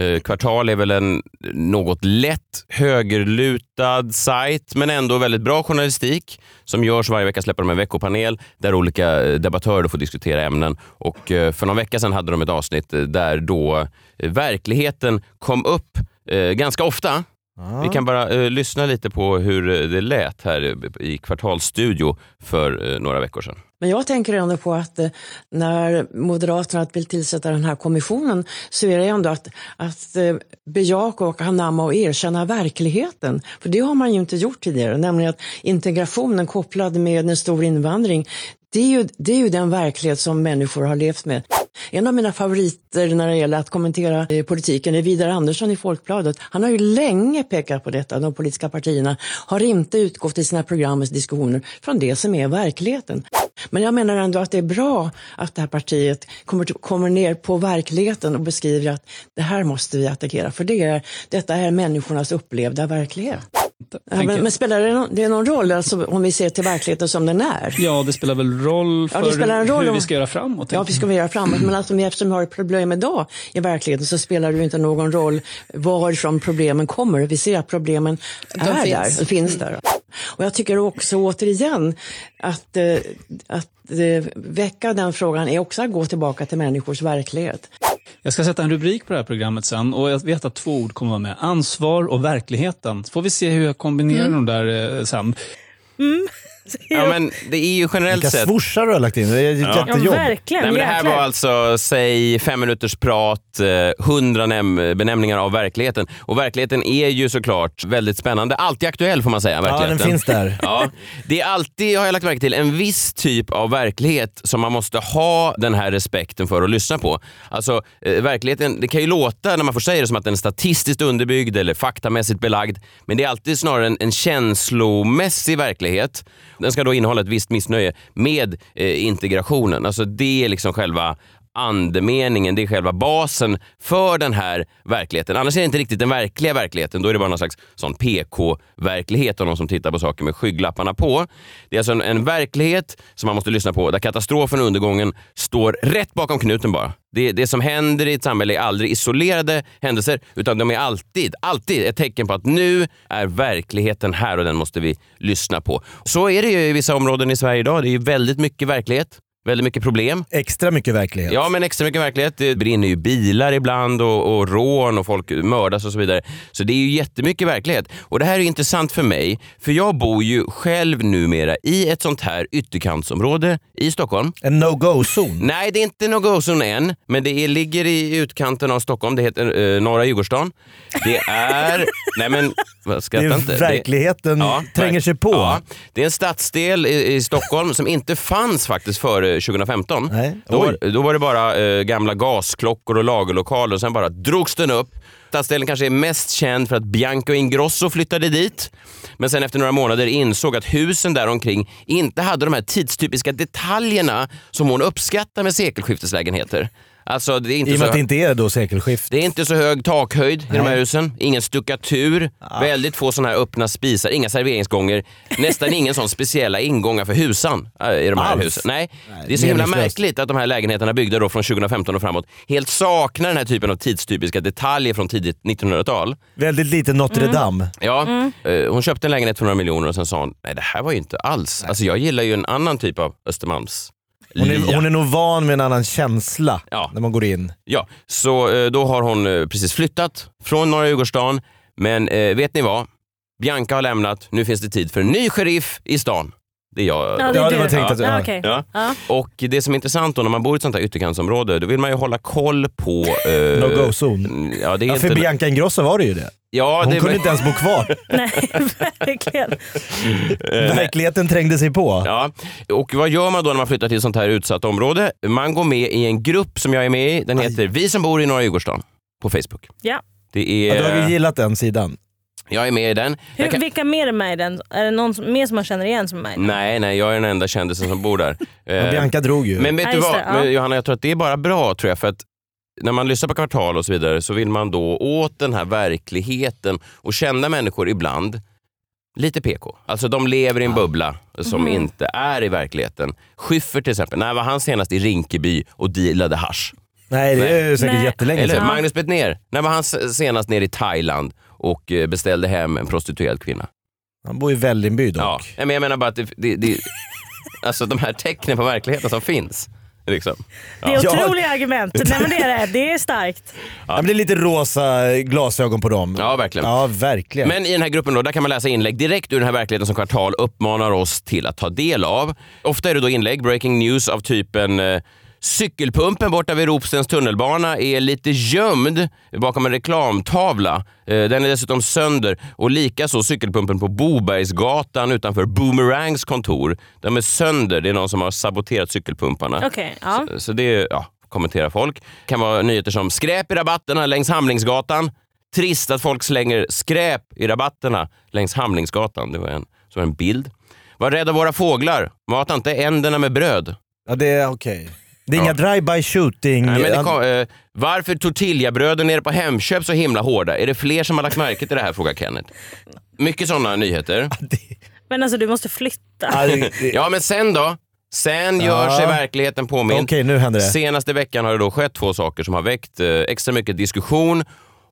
Eh, Kvartal är väl en något lätt högerlutad sajt, men ändå väldigt bra journalistik som görs varje vecka. släpper de en veckopanel där olika eh, debattörer får diskutera ämnen. Och eh, för någon vecka sedan hade de ett avsnitt eh, där då eh, verkligheten kom upp eh, ganska ofta. Vi kan bara eh, lyssna lite på hur det lät här i Kvartalsstudio för eh, några veckor sedan. Men jag tänker ändå på att eh, när Moderaterna vill tillsätta den här kommissionen så är det ändå att, att eh, bejaka och anamma och erkänna verkligheten. För det har man ju inte gjort tidigare, nämligen att integrationen kopplad med en stor invandring det är, ju, det är ju den verklighet som människor har levt med. En av mina favoriter när det gäller att kommentera eh, politiken är Vidar Andersson i Folkbladet. Han har ju länge pekat på detta. De politiska partierna har inte utgått i sina program och diskussioner från det som är verkligheten. Men jag menar ändå att det är bra att det här partiet kommer, till, kommer ner på verkligheten och beskriver att det här måste vi attackera. För det är, detta är människornas upplevda verklighet. Ja, men, men spelar det någon, det någon roll alltså, om vi ser till verkligheten som den är? Ja, det spelar väl roll för Ja, spelar en roll hur om- vi ska göra framåt. Ja, vi ska göra framåt. Men alltså, eftersom vi har ett problem idag i verkligheten så spelar det ju inte någon roll varifrån problemen kommer. Vi ser att problemen De är finns. där, finns där. Och jag tycker också återigen att, eh, att eh, väcka den frågan är också att gå tillbaka till människors verklighet. Jag ska sätta en rubrik på det här programmet sen och jag vet att två ord kommer vara med. Ansvar och verkligheten. Så får vi se hur jag kombinerar Mm. de där eh, sen. Ja, men det är ju generellt Vilka sett... swoshar du har lagt in. Det är ett jättejobb. Nej, men det här var alltså, säg fem minuters prat, eh, hundra näm- benämningar av verkligheten. Och verkligheten är ju såklart väldigt spännande. Alltid aktuell får man säga. Verkligheten. den finns där. Ja, det är alltid, har jag lagt märke till, en viss typ av verklighet som man måste ha den här respekten för att lyssna på. Alltså, eh, verkligheten, det kan ju låta när man får säga det som att den är statistiskt underbyggd eller faktamässigt belagd. Men det är alltid snarare en, en känslomässig verklighet. Den ska då innehålla ett visst missnöje med eh, integrationen. Alltså det är liksom själva andemeningen, det är själva basen för den här verkligheten. Annars är det inte riktigt den verkliga verkligheten. Då är det bara någon slags sån PK-verklighet av någon som tittar på saker med skygglapparna på. Det är alltså en, en verklighet som man måste lyssna på där katastrofen och undergången står rätt bakom knuten bara. Det, det som händer i ett samhälle är aldrig isolerade händelser utan de är alltid, alltid ett tecken på att nu är verkligheten här och den måste vi lyssna på. Så är det ju i vissa områden i Sverige idag. Det är ju väldigt mycket verklighet. Väldigt mycket problem. Extra mycket verklighet. Ja, men extra mycket verklighet. Det brinner ju bilar ibland och, och rån och folk mördas och så vidare. Så det är ju jättemycket verklighet. Och det här är intressant för mig, för jag bor ju själv numera i ett sånt här ytterkantsområde i Stockholm. En no-go-zon? Nej, det är inte no-go-zon än, men det är, ligger i utkanten av Stockholm. Det heter eh, Norra Djurgårdsstaden. Det är... nej men, skratta Det är inte. verkligheten tränger sig på. Ja, det är en stadsdel i, i Stockholm som inte fanns faktiskt före 2015. Då, Oj. var, då var det bara eh, gamla gasklockor och lagerlokaler och sen bara drogs den upp. Stadsdelen kanske är mest känd för att Bianca Ingrosso flyttade dit. Men sen efter några månader insåg att husen där omkring inte hade de här tidstypiska detaljerna som hon uppskattar med sekelskifteslägenheter. Alltså, det är inte I och med så... att det inte är då sekelskift. Det är inte så hög takhöjd i de här Nej. husen. Ingen stuckatur. Väldigt få såna här öppna spisar. Inga serveringsgånger. Nästan ingen sån speciella ingångar för husan äh, i de här Alls? husen. Nej. det är så himla märkligt att de här lägenheterna byggda då från 2015 och framåt helt saknar den här typen av tidstypiska detaljer från tidigt 1900-tal. Väldigt lite Notre Dame. Ja, eh, hon köpte en lägenhet för några miljoner och sen sa hon, nej det här var ju inte alls. Alltså jag gillar ju en annan typ av Östermalms Hon är, lia." hon är nog van med en annan känsla när man går in. Ja, så eh, då har hon eh, precis flyttat från Norra Djurgårdsstaden. Men eh, vet ni vad? Bianca har lämnat. Nu finns det tid för en ny sheriff i stan. Det är jag. Ja, det är Ja, det var du. tänkt att- ja. Ja, okej. Ja. Ja. Och det som är intressant då när man bor i ett sånt här ytterkantsområde, då vill man ju hålla koll på... Eh, No-go-zon. Ja, det är Ja, för inte... Bianca Ingrosso var det ju det. Ja, Hon det... kunde inte ens bo kvar. Nej, verkligen. Verkligheten trängde sig på. Ja, och vad gör man då när man flyttar till ett sånt här utsatt område? Man går med i en grupp som jag är med i. Den heter Vi som bor i Norra Djurgårdsstaden på Facebook. Ja. Det är... Ja, du har ju gillat den sidan. Jag är med i den. Hur, kan- Vilka mer är med i den? Är det någon som, mer som man känner igen som är med i den? Nej, nej, jag är den enda kändisen som bor där. Eh, Bianca drog ju. Men vet Ja, du vad, det, ja. Men Johanna, jag tror att det är bara bra tror jag. För att när man lyssnar på Kvartal och så vidare så vill man då åt den här verkligheten och känna människor ibland lite PK. Alltså de lever i en bubbla som Mhm. inte är i verkligheten. Schyffert till exempel, när var han senast i Rinkeby och dealade hasch? Nej, det är säkert Nej. jättelänge Eller sedan. Magnus Bettner, när var han senast nere i Thailand och eh, beställde hem en prostituerad kvinna? Han bor i Vällingby dock. Ja. Men jag menar bara att det, det, det, alltså de här tecknen på verkligheten som finns. Liksom. Det är otroliga argument. Nej, men det, är det. det är starkt. Ja. men det är lite rosa glasögon på dem. Ja, verkligen. Ja, verkligen. Men i den här gruppen då, där kan man läsa inlägg direkt ur den här verkligheten som Kvartal uppmanar oss till att ta del av. Ofta är det då inlägg, breaking news av typen eh, Cykelpumpen borta vid Ropstens tunnelbana är lite gömd bakom en reklamtavla. Eh, Den är dessutom sönder och likaså cykelpumpen på Bobergsgatan utanför Boomerangs kontor. De är sönder. Det är någon som har saboterat cykelpumparna. Okej, ja. Så, så det är, ja, kommenterar folk. kan vara nyheter som skräp i rabatterna längs Hamlingsgatan. Trist att folk slänger skräp i rabatterna längs Hamlingsgatan. Det var en, så var en bild. Var rädd av våra fåglar. Mata inte änderna med bröd. Ja, det är okej. Det är inga drive-by shooting. Nej, men det kom, eh, varför tortillabröden nere på Hemköp så himla hårda? Är det fler som har lagt märke till det här? frågar Kenneth. Mycket sådana nyheter. Men alltså du måste flytta. Ja, men sen då? Sen gör Ja. sig verkligheten påmind. Okej, nu händer det. Senaste veckan har det då skett två saker som har väckt eh, extra mycket diskussion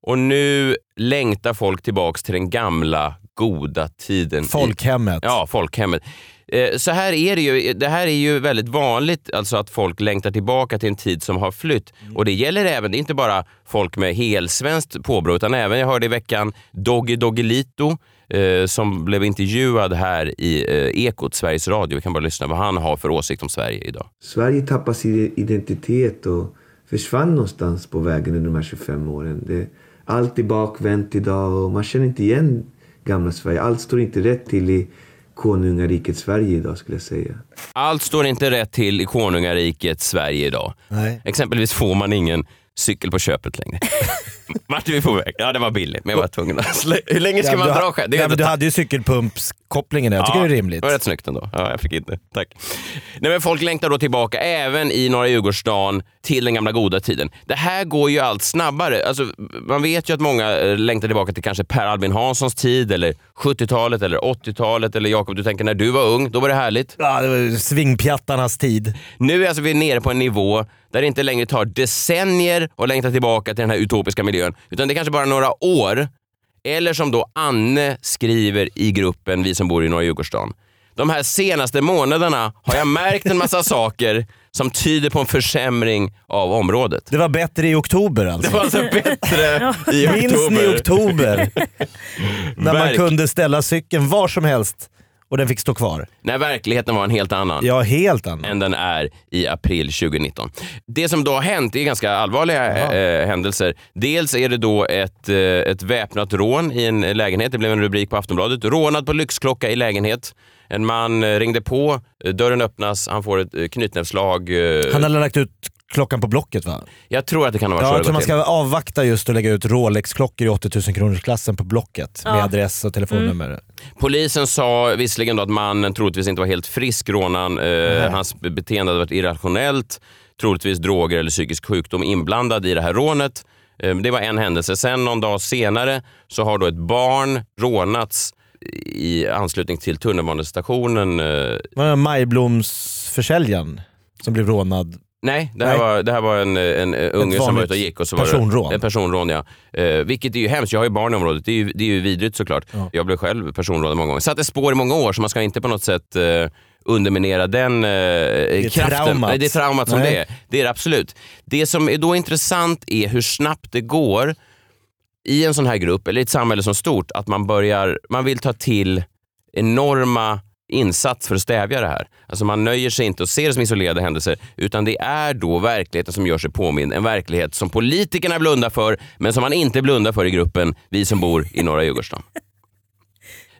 och nu längtar folk tillbaks till den gamla goda tiden. i- Folkhemmet. Ja, folkhemmet. Eh, Så här är det ju. Det här är ju väldigt vanligt, alltså att folk längtar tillbaka till en tid som har flytt. Och det gäller även, det är inte bara folk med helsvenskt påbrå, utan även, jag hörde i veckan, Doggy Doggelito eh, som blev intervjuad här i eh, Ekot, Sveriges Radio. Vi kan bara lyssna vad han har för åsikt om Sverige idag. Sverige tappade sin identitet och försvann någonstans på vägen under de här 25 åren. Det, allt är bakvänt idag och man känner inte igen gamla Sverige. Allt står inte rätt till i konungariket Sverige idag skulle jag säga. Allt står inte rätt till i konungariket Sverige idag. Nej. Exempelvis får man ingen cykel på köpet längre. Vart är vi på väg? Ja, det var billigt, men jag var tvungen att... Hur länge ska Ja, man du, dra ha- själv? Ja, du hade ju cykelpumpskopplingen där. Jag tycker Ja, det är rimligt. Det var rätt snyggt ändå. Ja, jag fick inte. Tack. Nej, men folk längtar då tillbaka, även i norra Djurgårdsstaden, till den gamla goda tiden. Det här går ju allt snabbare. Alltså, man vet ju att många eh, längtar tillbaka till kanske Per Albin Hanssons tid, eller 70-talet, eller 80-talet, eller Jakob, du tänker när du var ung, då var det härligt. Ja, det var svingpjattarnas tid. Nu är alltså vi nere på en nivå där det inte längre tar decennier att längta tillbaka till den här utopiska miljön, utan det är kanske bara några år. Eller som då Anne skriver i gruppen Vi som bor i norra Djurgårdsstaden. De här senaste månaderna har jag märkt en massa saker som tyder på en försämring av området. Det var bättre i oktober alltså. Det var alltså bättre i Minns ni oktober. oktober? När man kunde ställa cykeln var som helst och den fick stå kvar. När verkligheten var en helt annan. Ja, helt annan. än den är i april 2019. Det som då har hänt är ganska allvarliga eh, händelser. Dels är det då ett, eh, ett väpnat rån i en lägenhet. Det blev en rubrik på Aftonbladet. Rånad på lyxklocka i lägenhet. En man eh, ringde på, eh, dörren öppnas, han får ett eh, knytnävsslag. eh, Han hade lagt ut klockan på Blocket va? Jag tror att det kan ha varit Ja, så jag tror man till. ska avvakta just att lägga ut Rolex-klockor i 80 000 kronors klassen på Blocket med Ja. adress och telefonnummer. Polisen sa visserligen då att mannen troligtvis inte var helt frisk, rånaren. Eh, hans beteende hade varit irrationellt. Troligtvis droger eller psykisk sjukdom inblandad i det här rånet. Eh, det var en händelse. Sen någon dag senare så har då ett barn rånats i anslutning till tunnelbanestationen. Eh, Majblomsförsäljaren som blev rånad? Nej, det här, Nej. Var, det här var en, en, en unge som var ute och gick. Och så var personrån. Det, en personrån. Ja. Eh, vilket är ju hemskt. Jag har ju barn i området. Det är ju, det är ju vidrigt såklart. Jag blev själv personrånad många gånger. Satte spår i många år så man ska inte på något sätt eh, underminera den eh, kraften. traumat. Nej, det är traumat som Nej. det är. Det är det absolut. Det som är då intressant är hur snabbt det går i en sån här grupp, eller i ett samhälle som stort, att man börjar, man vill ta till enorma insats för att stävja det här. Alltså man nöjer sig inte och ser det som isolerade händelser, utan det är då verkligheten som gör sig påmind. En verklighet som politikerna blundar för, men som man inte blundar för i gruppen, vi som bor i norra Djurgårdsstaden.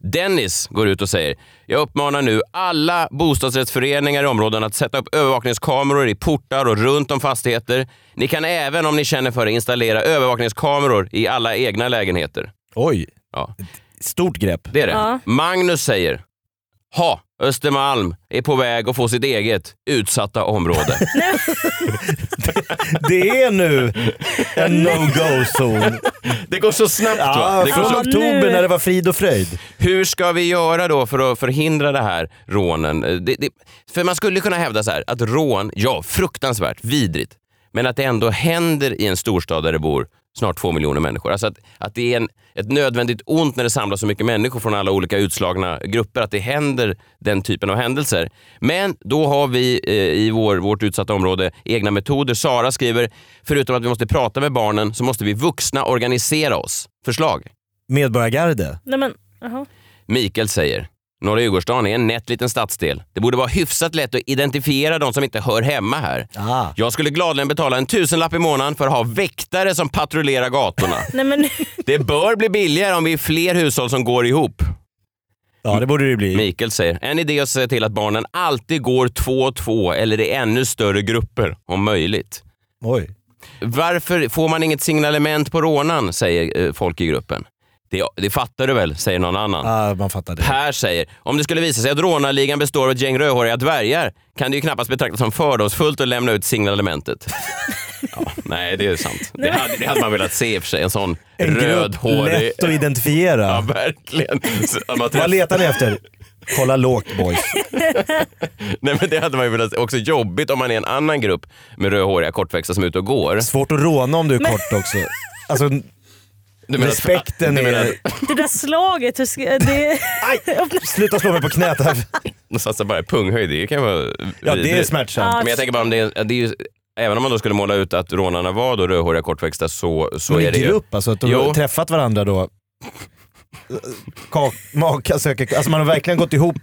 Dennis går ut och säger, jag uppmanar nu alla bostadsrättsföreningar i områden att sätta upp övervakningskameror i portar och runt om fastigheter. Ni kan även om ni känner för det installera övervakningskameror i alla egna lägenheter. Oj, Ja. stort grepp. Det är det. Ja. Magnus säger, ha, Östermalm är på väg att få sitt eget utsatta område. Det är nu en no-go-zon. Det går så snabbt va? Ja, Det går från så... oktober när det var frid och fröjd. Hur ska vi göra då för att förhindra det här rånen? Det, det, för man skulle kunna hävda så här att rån, ja fruktansvärt, vidrigt, men att det ändå händer i en storstad där det bor snart två miljoner människor. Alltså att, att det är en, ett nödvändigt ont när det samlas så mycket människor från alla olika utslagna grupper, att det händer den typen av händelser. Men då har vi eh, i vår, vårt utsatta område egna metoder. Sara skriver, förutom att vi måste prata med barnen så måste vi vuxna organisera oss. Förslag? Medborgargarde. Nej men, jaha. Mikael säger, Norra Djurgårdsstaden är en nätt liten stadsdel. Det borde vara hyfsat lätt att identifiera de som inte hör hemma här. Ah. Jag skulle gladeligen betala en tusenlapp i månaden för att ha väktare som patrullerar gatorna. Nej men, Det bör bli billigare om vi är fler hushåll som går ihop. Ja, det borde det bli. Mikael säger, en idé är att se till att barnen alltid går två och två eller i ännu större grupper om möjligt. Oj. Varför får man inget signalement på rånan, säger eh, folk i gruppen. Det, det fattar du väl, säger någon annan. Ja, man fattar det. Per säger, om det skulle visa sig att rånarligan består av ett gäng rödhåriga dvärgar kan det ju knappast betraktas som fördomsfullt att lämna ut signalementet. ja, nej, det är sant. Det hade, det hade man velat se i och för sig. En sån En rödhårig... lätt att identifiera. Ja, verkligen. Vad letar ni efter? Kolla lågt boys. Nej, men det hade man ju velat också jobbigt om man är en annan grupp med rödhåriga kortväxta som är ute och går. Svårt att råna om du är kort också. Alltså, Du menar- respekten du menar- är... det där slaget, hur ska, det... Sluta slå mig på knät här. De satsar bara i punghöjd. Det kan vara Ja, det är smärtsamt. Men jag tänker bara om det är, det är ju, Även om man då skulle måla ut att rånarna var då rödhåriga kortväxta så, så Men är det ju... grupp alltså, att de Jo. har träffat varandra då. Ka- Maka söker, alltså man har verkligen gått ihop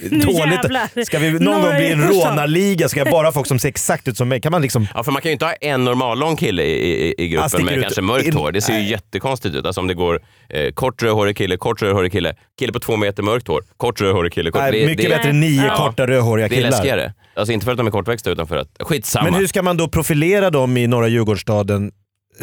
Nu dåligt. jävlar. Ska vi någon gång bli en rånarliga ska jag bara ha folk som ser exakt ut som mig. Kan man liksom... Ja, för man kan ju inte ha en normallång kille i, i, i gruppen sticker med ut. kanske mörkt hår. Det ser ju Nej. jättekonstigt ut. Alltså om det går eh, kort rödhårig kille, kort rödhårig kille, kille på två meter mörkt hår, kort rödhårig kille. Kort, Nej, mycket bättre än nio korta rödhåriga Det är killar. läskigare. Alltså inte för att de är kortväxta utan för att... Skitsamma. Men hur ska man då profilera dem i norra Djurgårdsstaden?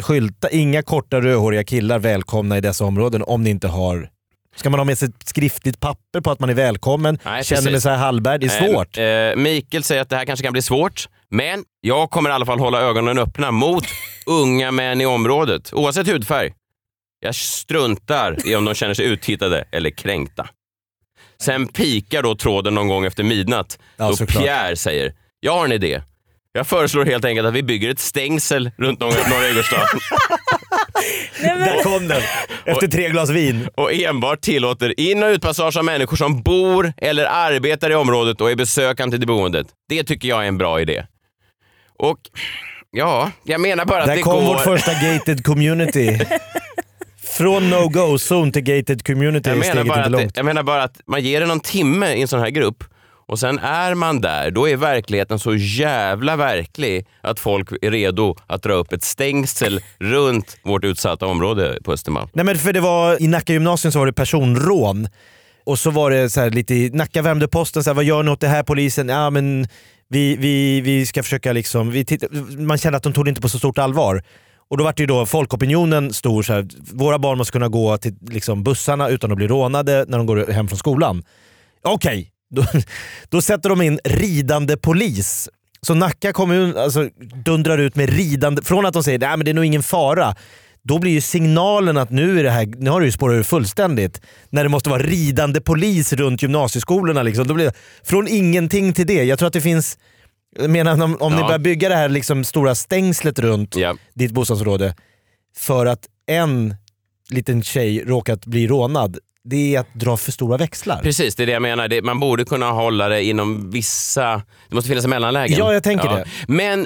Skylta, inga korta rödhåriga killar välkomna i dessa områden om ni inte har... Ska man ha med sig ett skriftligt papper på att man är välkommen? Nej, Känner precis. mig så här Hallberg? Det är svårt. Eh, Mikael säger att det här kanske kan bli svårt, men jag kommer i alla fall hålla ögonen öppna mot unga män i området, oavsett hudfärg. Jag struntar i om de känner sig uttittade eller kränkta. Sen pikar då tråden någon gång efter midnatt Ja, då såklart. Pierre säger, jag har en idé. Jag föreslår helt enkelt att vi bygger ett stängsel runt norra norra Djurgårdsstaden Där kom den. Efter tre glas vin. och enbart tillåter in och utpassage av människor som bor eller arbetar i området och är besökande till boendet. Det tycker jag är en bra idé. Och ja, jag menar bara att Där det kom går... vårt första gated community. Från no-go zone till gated community jag, menar bara att det, jag menar bara att man ger det någon timme i en sån här grupp och sen är man där, då är verkligheten så jävla verklig att folk är redo att dra upp ett stängsel runt vårt utsatta område på Östermalm. Nej men för det var, i Nacka gymnasium så var det personrån. Och så var det så här lite i Nacka värmde posten, så här, vad gör ni åt det här polisen? Ja men vi, vi, vi ska försöka liksom, vi titta, man kände att de tog det inte på så stort allvar. Och då var det ju då folkopinionen stor, så här, våra barn måste kunna gå till liksom, bussarna utan att bli rånade när de går hem från skolan. Okej, då, då sätter de in ridande polis. Så Nacka kommun alltså, dundrar ut med ridande, från att de säger att det är nog ingen fara, då blir ju signalen att nu, är det här, nu har det ju spårat ur fullständigt. När det måste vara ridande polis runt gymnasieskolorna. Liksom. Då blir det, från ingenting till det. Jag tror att det finns, jag menar om, om ni Ja. börjar bygga det här liksom stora stängslet runt Ja. ditt bostadsområde för att en liten tjej råkat bli rånad. Det är att dra för stora växlar. Precis, det är det jag menar. Det, man borde kunna hålla det inom vissa... Det måste finnas en mellanlägen. Ja, jag tänker det. Men eh,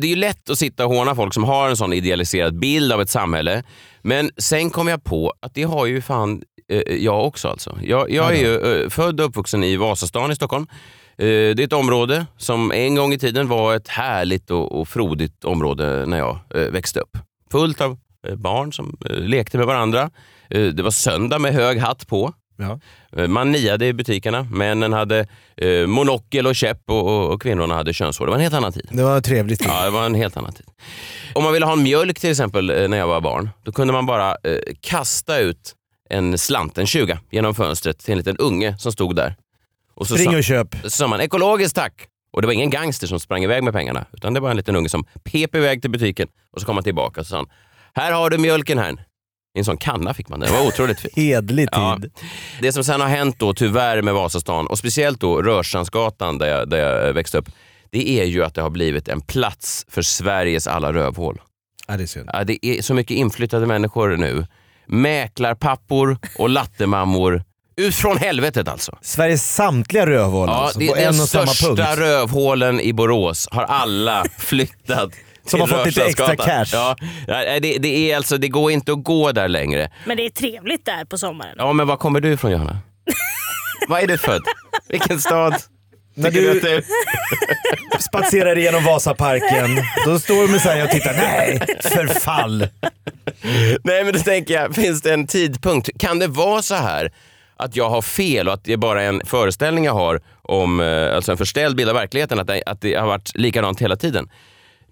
det är ju lätt att sitta och håna folk som har en sån idealiserad bild av ett samhälle. Men sen kom jag på att det har ju fan eh, jag också alltså. Jag, jag är ju eh, född och uppvuxen i Vasastan i Stockholm. Eh, det är ett område som en gång i tiden var ett härligt och, och frodigt område när jag eh, växte upp. Fullt av eh, barn som eh, lekte med varandra. Eh, det var söndag med hög hatt på. Ja. Eh, Man niade i butikerna. Männen hade eh, monokel och käpp och, och, och kvinnorna hade könshår. Det var en helt annan tid. Det var trevligt. Ja, det var en helt annan tid. Om man ville ha en mjölk till exempel eh, när jag var barn, då kunde man bara eh, kasta ut en slant, en 20, genom fönstret till en liten unge som stod där. Och så Spring och köp. så sa man ekologiskt tack. Och det var ingen gangster som sprang iväg med pengarna, utan det var en liten unge som pep iväg till butiken och så kom han tillbaka och så sa han, här har du mjölken här. I en sån kanna fick man den. Det var otroligt fint. Hedlig tid. Ja. Det som sen har hänt då tyvärr med Vasastan och speciellt då Rörstrandsgatan där jag, där jag växte upp. Det är ju att det har blivit en plats för Sveriges alla rövhål. Ja, det är synd. Ja, det är så mycket inflyttade människor nu. Mäklarpappor och lattemammor. Ut från helvetet alltså. Sveriges samtliga rövhål Ja, alltså, det, på de en och samma största punkt. rövhålen i Borås har alla flyttat Som har fått lite extra cash. Ja, det, det, är alltså, det går inte att gå där längre. Men det är trevligt där på sommaren. Ja, men var kommer du ifrån Johanna? Var är du född? Vilken stad? När du- det- Spatserar igenom Vasaparken, då står Messiah och tittar. Nej, förfall. Nej, men då tänker jag, finns det en tidpunkt? Kan det vara så här att jag har fel och att det är bara en föreställning jag har om, eh, alltså en förställd bild av verkligheten, att det, att det har varit likadant hela tiden?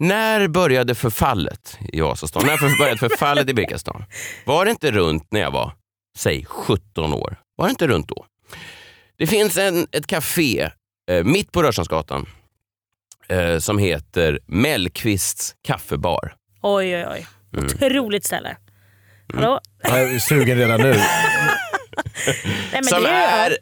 När började förfallet i Vasastan? När började förfallet i Birkastan? Var det inte runt när jag var, säg 17 år? Var det inte runt då? Det finns en, ett café eh, mitt på Rörstrandsgatan eh, som heter Mellqvists kaffebar. Oj, oj, oj. Mm. Otroligt ställe. Hallå? Jag är sugen redan nu. Nej, men som det är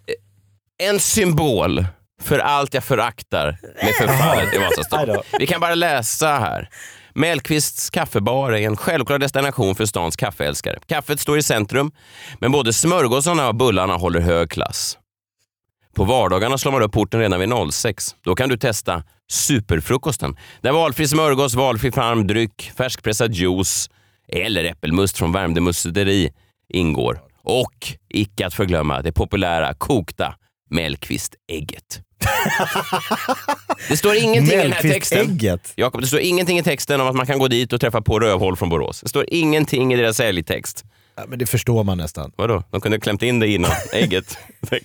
en symbol för allt jag föraktar med förfallet i Vasastan. Vi kan bara läsa här. Mellqvists kaffebar är en självklar destination för stans kaffeälskare. Kaffet står i centrum, men både smörgåsarna och bullarna håller hög klass. På vardagarna slår man upp porten redan vid 06. Då kan du testa superfrukosten. Där valfri smörgås, valfri farmdryck, färskpressad juice eller äppelmust från Värmdö musteri ingår. Och icke att förglömma det populära kokta Mellqvist-ägget. Det står ingenting i den här texten. Jakob, det står ingenting i texten om att man kan gå dit och träffa på rövhål från Borås. Det står ingenting i deras säljtext. Ja, men det förstår man nästan. Vadå? De kunde ha klämt in det innan ägget.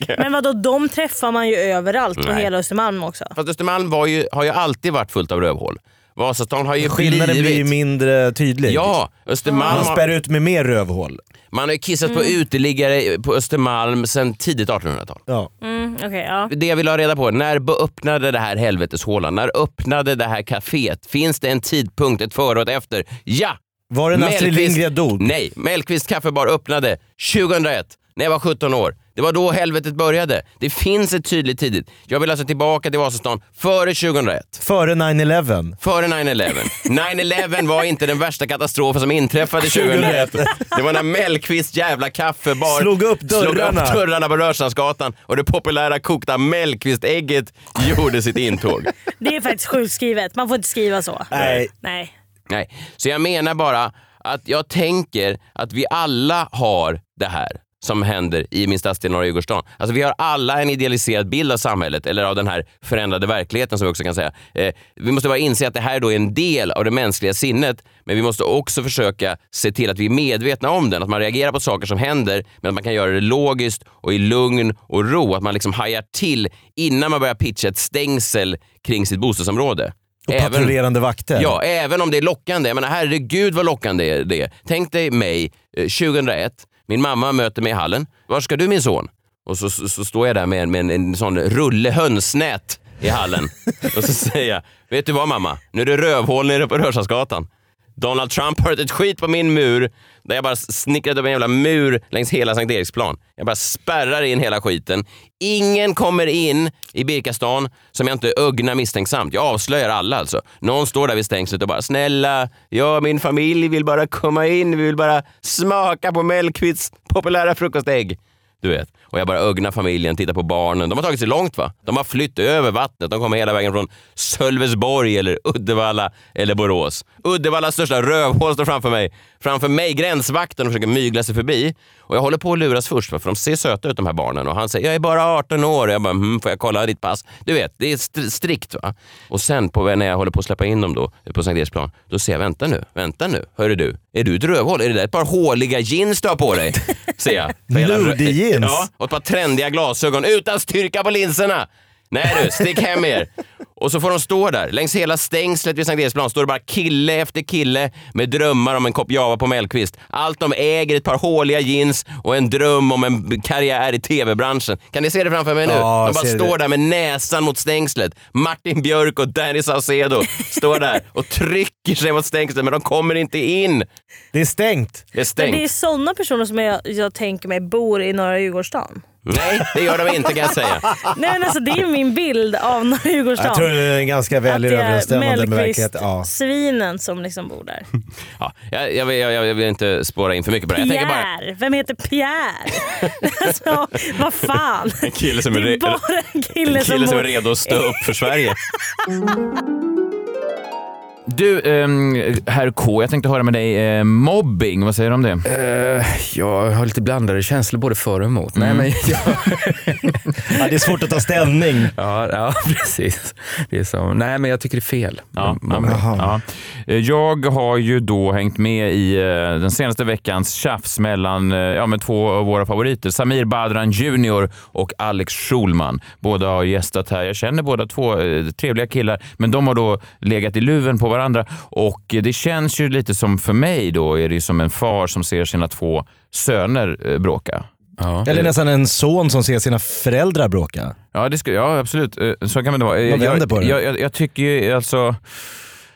Men vadå, de träffar man ju överallt på Nej. hela Östermalm också. Fast Östermalm var ju, har ju alltid varit fullt av rövhål. Vasastan har ju Skillnaden blir ju mindre tydlig. Ja, Östermalm Man har- spär ut med mer rövhål. Man har ju kissat på Mm. uteliggare på Östermalm sedan tidigt 1800-tal. Ja. Mm, okej, ja. Det jag vill ha reda på, när öppnade det här helveteshålan? När öppnade det här kaféet? Finns det en tidpunkt, ett före och ett efter? Ja! Var det när Astrid Mellqvist- Lindgren dog? Nej, Mellqvist kaffebar öppnade 2001, när jag var 17 år. Det var då helvetet började. Det finns ett tydligt tidigt. Jag vill alltså tillbaka till Vasastan före 2001. Före 9-11. Före 9-11. 9-11 var inte den värsta katastrofen som inträffade 2001. Det var när Mellqvist jävla kaffebar Slog upp slog dörrarna. upp dörrarna på Rörstrandsgatan och det populära kokta Mellqvist-ägget gjorde sitt intåg. Det är faktiskt sjukt skrivet. Man får inte skriva så. Nej. Nej. Nej, så jag menar bara att jag tänker att vi alla har det här som händer i min stadsdel Norra Djurgårdsstaden. Alltså vi har alla en idealiserad bild av samhället, eller av den här förändrade verkligheten som vi också kan säga. Eh, vi måste bara inse att det här då är en del av det mänskliga sinnet, men vi måste också försöka se till att vi är medvetna om den, att man reagerar på saker som händer, men att man kan göra det logiskt och i lugn och ro, att man liksom hajar till innan man börjar pitcha ett stängsel kring sitt bostadsområde. Och patrullerande vakter. Ja, även om det är lockande. Jag menar, herregud vad lockande det är. Tänk dig mig eh, 2001, min mamma möter mig i hallen. Var ska du min son? Och så, så, så står jag där med, en- med en, en sån rulle hönsnät i hallen. och så säger jag, vet du vad mamma? Nu är det rövhål nere på Rörstrandsgatan. Donald Trump har ett skit på min mur där jag bara snickrat upp en jävla mur längs hela Sankt Eriksplan. Jag bara spärrar in hela skiten. Ingen kommer in i Birkastan som jag inte ögnar misstänksamt. Jag avslöjar alla alltså. Någon står där vid stängslet och bara “Snälla, jag och min familj vill bara komma in, vi vill bara smaka på Mellqvists populära frukostägg”. Du vet. Och jag bara ögnar familjen, tittar på barnen. De har tagit sig långt va? De har flytt över vattnet. De kommer hela vägen från Sölvesborg eller Uddevalla eller Borås. Uddevallas största rövhål står framför mig. Framför mig gränsvakten och försöker mygla sig förbi. Och jag håller på att luras först va? för de ser söta ut de här barnen. Och han säger jag är bara 18 år. Och jag bara hm, får jag kolla ditt pass? Du vet, det är st- strikt va. Och sen på, när jag håller på att släppa in dem då på Sankt Eriksplan, då ser jag vänta nu, vänta nu. Hörru du, är du ett rövhål? Är det där ett par håliga jeans du har på dig? Ser jag. För hela- Ludig jeans? Ja, och ett par trendiga glasögon utan styrka på linserna. Nej du, stick hem er. Och så får de stå där. Längs hela stängslet vid Sankt Eriksplan står det bara kille efter kille med drömmar om en kopp Java på Mellqvist. Allt de äger ett par håliga jeans och en dröm om en karriär i tv-branschen. Kan ni se det framför mig nu? Ja, de bara står det. där med näsan mot stängslet. Martin Björk och Danny Saucedo står där och trycker sig mot stängslet men de kommer inte in. Det är stängt. Det är stängt. Men det är sådana personer som jag, jag tänker mig bor i norra Djurgårdsstaden. Nej, det gör de inte kan jag säga. Nej men alltså det är min bild av norra Djurgårdsstaden. Jag tror det är ganska väl Att det är överensstämmande med verkligheten. Ja. svinen som liksom bor där. Ja, jag, jag, vill- jag, jag vill inte spåra in för mycket på det. Jag tänker bara Pierre! Vem heter Pierre? alltså, vad fan. en kille som är, Det är re- bara en kille, en kille som är bor- redo att stå upp för Sverige. Du, ehm, herr K, jag tänkte höra med dig. Eh, mobbing, vad säger du om det? Eh, jag har lite blandade känslor både för och emot. Mm. Nej, men jag... Ja, det är svårt att ta ställning. ja, ja, precis. Det är så. Nej, men jag tycker det är fel. Ja, ja. Eh, Jag har ju då hängt med i eh, den senaste veckans tjafs mellan eh, ja, men två av våra favoriter. Samir Badran Jr och Alex Schulman. Båda har gästat här. Jag känner båda två eh, trevliga killar, men de har då legat i luven på varandra och eh, det känns ju lite som för mig då är det ju som en far som ser sina två söner eh, bråka. Eller nästan en son som ser sina föräldrar bråka. Ja, det skulle, ja absolut. Eh, Så kan det vara. Vad vänder jag, på det? Jag, jag, jag tycker ju alltså...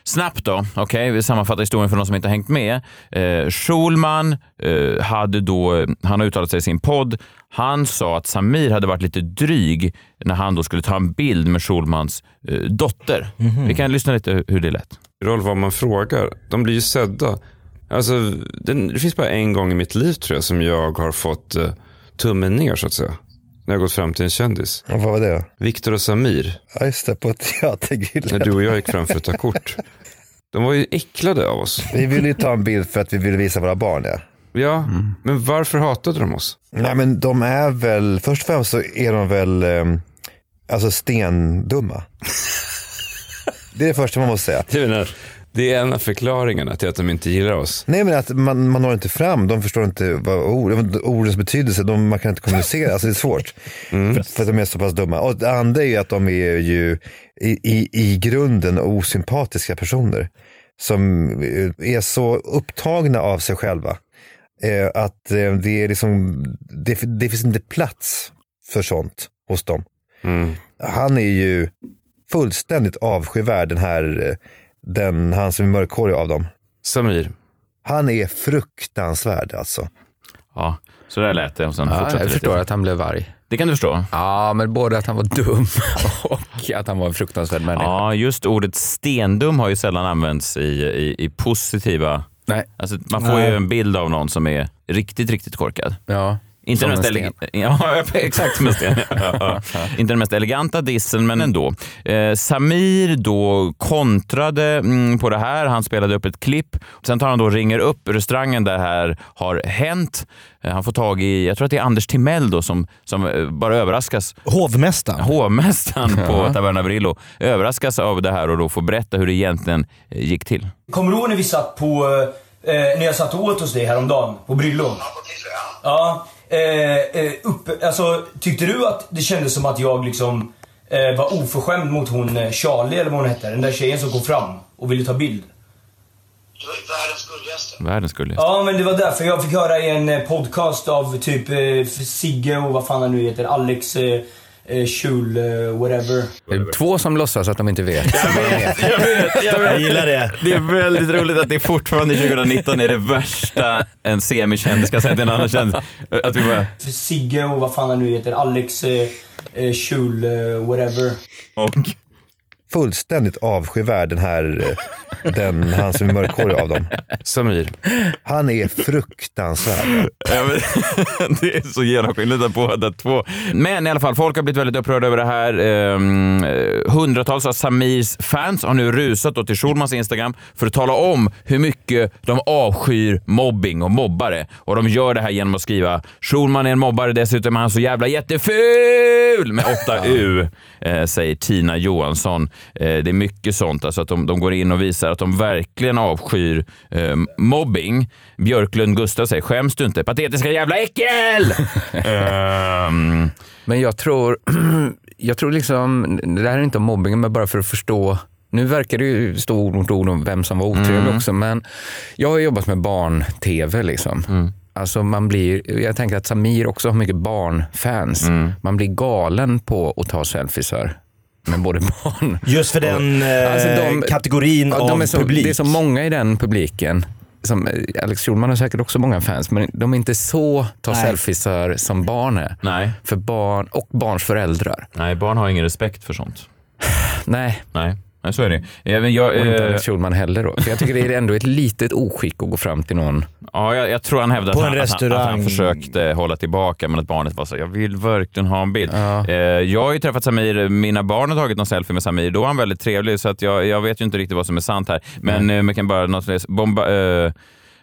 Snabbt då, okej, vi sammanfattar historien för de som inte har hängt med. Eh, Schulman eh, hade då, han har uttalat sig i sin podd, han sa att Samir hade varit lite dryg när han då skulle ta en bild med Schulmans eh, dotter. Mhm. Vi kan lyssna lite hur det lät. Roll vad man frågar. De blir ju sedda. Alltså, det, det finns bara en gång i mitt liv tror jag som jag har fått eh, tummen ner så att säga. när jag gått fram till en kändis. Och vad var det? Viktor och Samir. Ja, just det, på teatergrillen. När du och jag gick fram för att ta kort. De var ju äcklade av oss. Vi ville ju ta en bild för att vi ville visa våra barn det. Ja, men varför hatade de oss? Nej men de är väl, först och främst så är de väl eh, alltså stendumma. Det är det första man måste säga. Jag menar, det är en av förklaringarna till att de inte gillar oss. Nej men att man, man når inte fram, de förstår inte vad ord, ordens betydelse, de, man kan inte kommunicera, alltså det är svårt. För, för att de är så pass dumma. Och det andra är ju att de är ju i, i, i grunden osympatiska personer. Som är så upptagna av sig själva. Eh, att eh, det är liksom, det, det finns inte plats för sånt hos dem. Han är ju fullständigt avskyvärd den här, eh, den, han som är mörkhårig av dem. Samir. Han är fruktansvärd alltså. Ja, så där lät det. Och sen Ja, jag förstår lite. att han blev arg. Det kan du förstå? Ja, men både att han var dum och att han var en fruktansvärd människa. Ja, just ordet stendum har ju sällan använts i, i, i positiva... Nej. Alltså, man får Nej. ju en bild av någon som är riktigt, riktigt korkad. Ja, Inte som den, mest en ele- ja, exakt som en sten. Ja, ja. Inte den mest eleganta dissen, men ändå. Eh, Samir då kontrade mm, på det här. Han spelade upp ett klipp. Sen tar han då och ringer upp restaurangen där det här har hänt. Eh, han får tag i, jag tror att det är Anders Timell då, som, som eh, bara överraskas. Hovmästaren. Hovmästaren på Ja. Taverna Brillo överraskas av det här och då får berätta hur det egentligen eh, gick till. Kommer du ihåg när vi satt på, eh, när jag satt och åt hos dig häromdagen på Bryllo? Ja, eh, eh, upp, alltså, tyckte du att det kändes som att jag liksom eh, var oförskämd mot hon eh, Charlie eller vad hon hette? Den där tjejen som kom fram och ville ta bild. Världens gulligaste. Ja, men det var därför jag fick höra i en eh, podcast av typ eh, Sigge och vad fan han nu heter, Alex eh, Schul, eh, whatever. Det är två som låtsas att de inte vet. Jag vet, jag vet. Jag gillar det. Det är väldigt roligt att det fortfarande 2019 är det värsta en semikändis ska säga till en annan kändis. Att vi bara... Sigge och vad fan han nu heter, Alex eh, eh, Schul, eh, whatever. Och? Fullständigt avskyvärd den här, eh, den, han som är mörkhårig av dem. Samir. Han är fruktansvärd. Ja, men, det är så genomskinligt av båda två. Men i alla fall, folk har blivit väldigt upprörda över det här. Eh, hundratals av Samirs fans har nu rusat då till Schulmans Instagram för att tala om hur mycket de avskyr mobbing och mobbare. Och de gör det här genom att skriva Schulman är en mobbare, dessutom är han så jävla jätteful med 8 U, eh, säger Tina Johansson. Eh, det är mycket sånt, alltså att de, de går in och visar att de verkligen avskyr eh, mobbing. Björklund Gustav säger, skäms du inte? Patetiska jävla äckel! Ehm, Men jag tror, jag tror liksom, det här är inte om mobbing, men bara för att förstå nu verkar det ju stå ord mot ord om vem som var otrevlig Mm. också, men jag har jobbat med barn-tv. Liksom. Mm. Alltså man blir, jag tänker att Samir också har mycket barnfans. Mm. Man blir galen på att ta selfiesar med både barn Just för den eh, kategorin Alltså, Ja, av de är så, publik. Det är så många i den publiken. Som, eh, Alex Schulman har säkert också många fans, men de är inte så ta selfiesar som barn är. Nej. För barn och barns föräldrar. Nej, barn har ingen respekt för sånt. Nej. Nej, Nej så är det. Även jag, Och inte eh, Alex Schulman heller då. För jag tycker det är ändå ett litet oskick att gå fram till någon. Ja, jag, jag tror han hävdade att att, att han försökte hålla tillbaka, men att barnet var så jag vill verkligen ha en bild. Eh, jag har ju träffat Samir, mina barn har tagit någon selfie med Samir, då var han väldigt trevlig, så att jag, jag vet ju inte riktigt vad som är sant här. Men eh, man kan bara något, bomba, eh,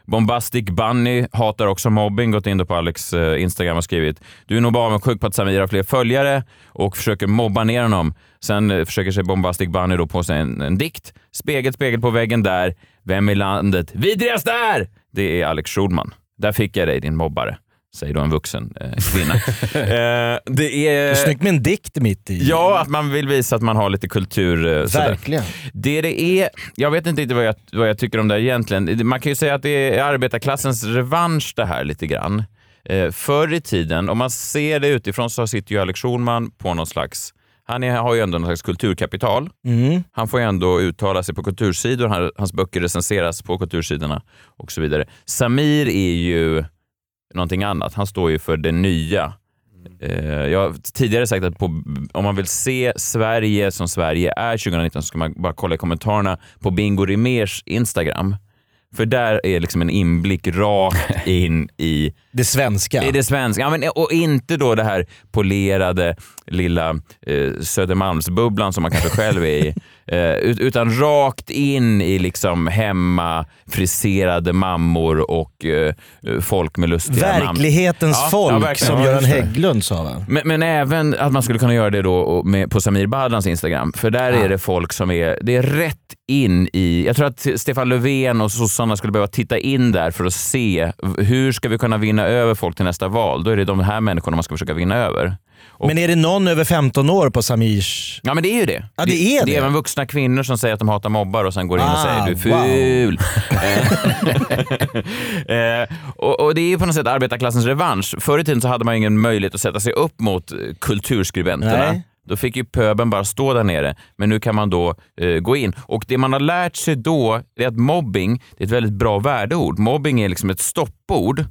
Bombastic Bunny hatar också mobbing, gått in på Alex eh, Instagram och skrivit du är nog bara avundsjuk på att Samir har fler följare och försöker mobba ner honom. Sen eh, försöker sig Bombastic Bunny då på sig en, en dikt. Spegel, spegel på väggen där. Vem i landet vidrigast är? Det är Alex Schulman. Där fick jag dig din mobbare, säger då en vuxen eh, kvinna. eh, det är... Snyggt med en dikt mitt i. Ja, att man vill visa att man har lite kultur. eh, sådär. Verkligen. Det det är, jag vet inte riktigt vad jag, vad jag tycker om det här egentligen. Man kan ju säga att det är arbetarklassens revansch det här lite grann. Eh, förr i tiden, om man ser det utifrån så sitter ju Alex Schulman på någon slags han är, har ju ändå någon slags kulturkapital. Mm. Han får ju ändå uttala sig på kultursidor, Han- hans böcker recenseras på kultursidorna och så vidare. Samir är ju någonting annat. Han står ju för det nya. Eh, Jag har tidigare sagt att på, om man vill se Sverige som Sverige är 2019 så ska man bara kolla i kommentarerna på Bingo Rimérs Instagram. För där är liksom en inblick rakt in i det svenska. I det svenska. Ja, men, och inte då det här polerade lilla eh, Södermalmsbubblan som man kanske själv är i. Eh, ut- utan rakt in i liksom hemma friserade mammor och eh, folk med lustiga namn. Verklighetens Ja, folk ja, verkligen. som Göran det. Hägglund sa va? Men, men även att man skulle kunna göra det då med, på Samir Badrans Instagram. För där är det folk som är, det är rätt in i, jag tror att Stefan Löfven och sossarna skulle behöva titta in där för att se hur ska vi kunna vinna över folk till nästa val. Då är det de här människorna man ska försöka vinna över. Och- Men är det någon över 15 år på Samirs... Ja men det är ju det. Ja, det är det. det. är även vuxna kvinnor som säger att de hatar mobbar och sen går in och Ah, säger du är ful. eh, och, och det är ju på något sätt arbetarklassens revansch. Förr i tiden så hade man ingen möjlighet att sätta sig upp mot eh, kulturskribenterna. Nej. Då fick ju pöben bara stå där nere, men nu kan man då eh, gå in. Och Det man har lärt sig då är att mobbing det är ett väldigt bra värdeord. Mobbing är liksom ett stoppord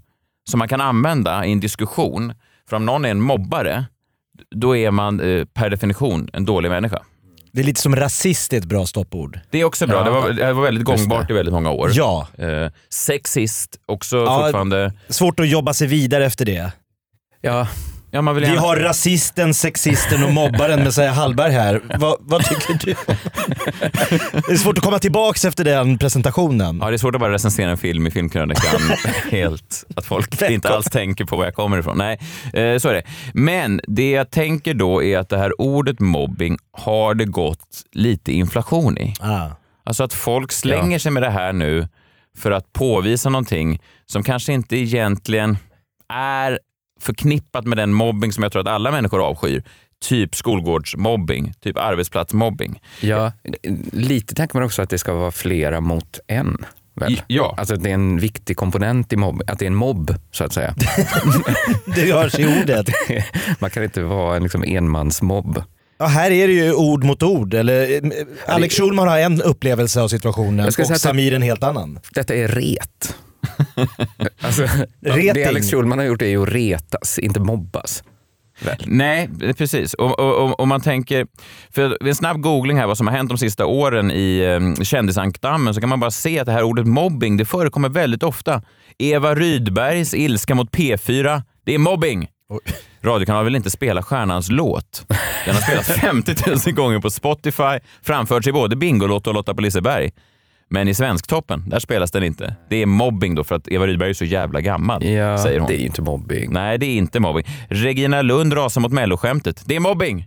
som man kan använda i en diskussion. För om någon är en mobbare, då är man eh, per definition en dålig människa. Det är lite som rasist är ett bra stoppord. Det är också bra. Ja. Det, var, det var väldigt gångbart i väldigt många år. Ja. Eh, sexist, också Ja, fortfarande... Svårt att jobba sig vidare efter det. Ja. Ja, man vill Vi gärna- har rasisten, sexisten och mobbaren Messiah Hallberg här. Vad, vad tycker du? det är svårt att komma tillbaks efter den presentationen. Ja, det är svårt att bara recensera en film i Filmkrönikan helt. Att folk inte alls tänker på var jag kommer ifrån. Nej, eh, så är det. Men det jag tänker då är att det här ordet mobbing har det gått lite inflation i. Ah. Alltså att folk slänger sig med det här nu för att påvisa någonting som kanske inte egentligen är förknippat med den mobbing som jag tror att alla människor avskyr. Typ skolgårdsmobbing, typ arbetsplatsmobbing. Ja, lite tänker man också att det ska vara flera mot en. Väl? Ja. Alltså att det är en viktig komponent i mobb, att det är en mobb så att säga. det hörs i ordet. man kan inte vara en liksom enmansmobb. Ja, här är det ju ord mot ord. Eller, eh, Alex Schulman har en upplevelse av situationen Jag ska och Samir en helt annan. Detta är ret. Alltså, det Alex Schulman har gjort är ju att retas, inte mobbas. Nej, det är precis. Och, och, och, man tänker, för en snabb googling här vad som har hänt de sista åren i eh, kändisankdammen så kan man bara se att det här ordet mobbing, det förekommer väldigt ofta. Eva Rydbergs ilska mot P4, det är mobbing. Radiokanalen vill inte spela stjärnans låt. Den har spelats 50 000 gånger på Spotify, framförts i både Bingolotto och Lotta på Liseberg. Men i Svensktoppen, där spelas den inte. Det är mobbing då för att Eva Rydberg är så jävla gammal, Ja, säger hon. det är ju inte mobbing. Nej, det är inte mobbing. Regina Lund rasar mot melloskämtet. Det är mobbing!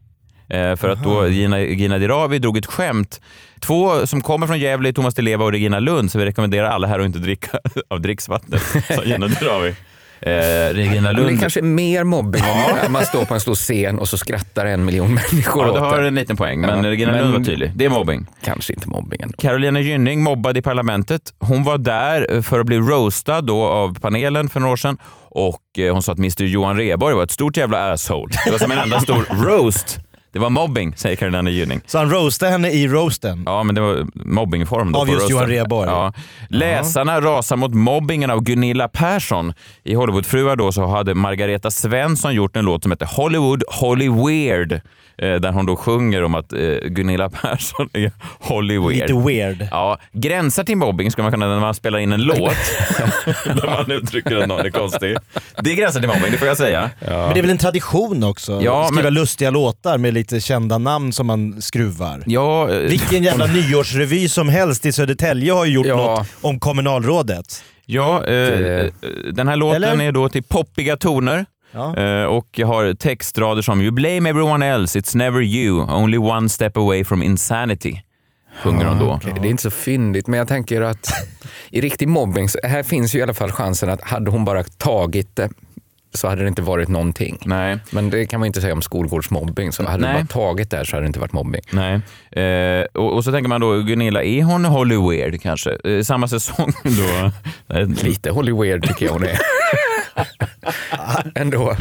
Eh, för att då Gina, Gina Dirawi drog ett skämt. Två som kommer från Gävle, Thomas Di Leva och Regina Lund, så vi rekommenderar alla här att inte dricka av dricksvattnet, sa Gina Dirawi. Eh, Regina Men det Lund... kanske är mer mobbing om man står på en stor scen och så skrattar en miljon människor Ja, åt du har det. en liten poäng, men Ja, Regina men- Lund var tydlig. Det är mobbing. Kanske inte mobbing ändå. Carolina Gynning mobbad i parlamentet. Hon var där för att bli roastad då av panelen för några år sedan och eh, hon sa att Mr Johan Rheborg var ett stort jävla asshole. Det var som en enda stor roast. Det var mobbing, säger Carolina Gynning. Så han roastade henne i roasten? Ja, men det var mobbingform då. Av just. Johan Rheborg. Ja. Läsarna rasar mot mobbingen av Gunilla Persson. I Hollywoodfruar då så hade Margareta Svensson gjort en låt som heter Hollywood Holly Weird. Eh, Där hon då sjunger om att eh, Gunilla Persson är Holly Weird. Lite weird. Ja, gränsar till mobbing ska man kunna när man spelar in en låt där man uttrycker att någon är konstig. Det är gränsen till mobbing, det får jag säga. Men det är väl en tradition också? Ja, Skriva men- lustiga låtar med lite kända namn som man skruvar. Ja, eh, Vilken jävla nyårsrevy som helst i Södertälje har ju gjort Ja. något om kommunalrådet. Ja, eh, den här låten Eller? är då till poppiga toner. Ja. Eh, och jag har textrader som “You blame everyone else, it's never you, only one step away from insanity”. Sjunger hon då. Okej, Det är inte så fyndigt, men jag tänker att i riktig mobbing, här finns ju i alla fall chansen att hade hon bara tagit det så hade det inte varit någonting. Nej. Men det kan man inte säga om skolgårdsmobbing. Så hade Nej. hon bara tagit det här så hade det inte varit mobbing. Nej. Eh, och, och så tänker man då, Gunilla, är hon Holly Weird kanske? Eh, samma säsong då? Lite Holly Weird tycker jag hon är. Ändå. Var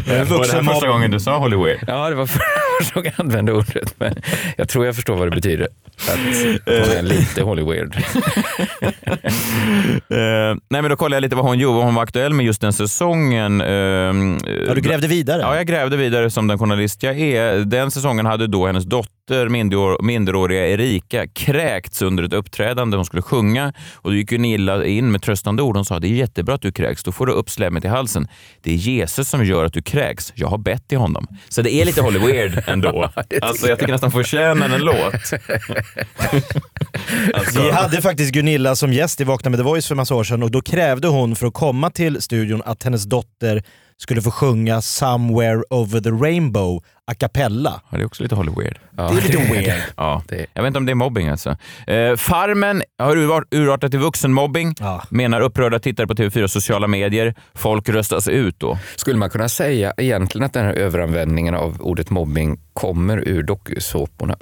det här första gången du sa Holly Weird? Ja, det var första gången jag använde ordet. Men jag tror jag förstår vad det betyder. Att hon är lite Holly Weird. Eh, nej men då kollade jag lite vad hon gjorde, vad hon var aktuell med just den säsongen. Eh, Ja, du grävde vidare? Ja, jag grävde vidare som den journalist jag är. Den säsongen hade då hennes dotter dotter, minderår, minderåriga Erika, kräkts under ett uppträdande. Hon skulle sjunga och då gick Gunilla in med tröstande ord. Hon sa det är jättebra att du kräks, då får du upp slemmet i halsen. Det är Jesus som gör att du kräks. Jag har bett till honom. Så det är lite Holly Weird ändå. Alltså, jag tycker nästan förtjänar en låt. Alltså- Vi hade faktiskt Gunilla som gäst i Vakna med The Voice för massa år sedan och då krävde hon för att komma till studion att hennes dotter skulle få sjunga Somewhere over the rainbow a cappella. Ja, det är också lite Holly Weird. det är lite weird. Ja. Jag vet inte om det är mobbing alltså. Eh, farmen har urart- urartat till vuxenmobbing, menar upprörda tittare på TV4 sociala medier. Folk röstas ut då. Skulle man kunna säga egentligen att den här överanvändningen av ordet mobbing kommer ur dokusåporna?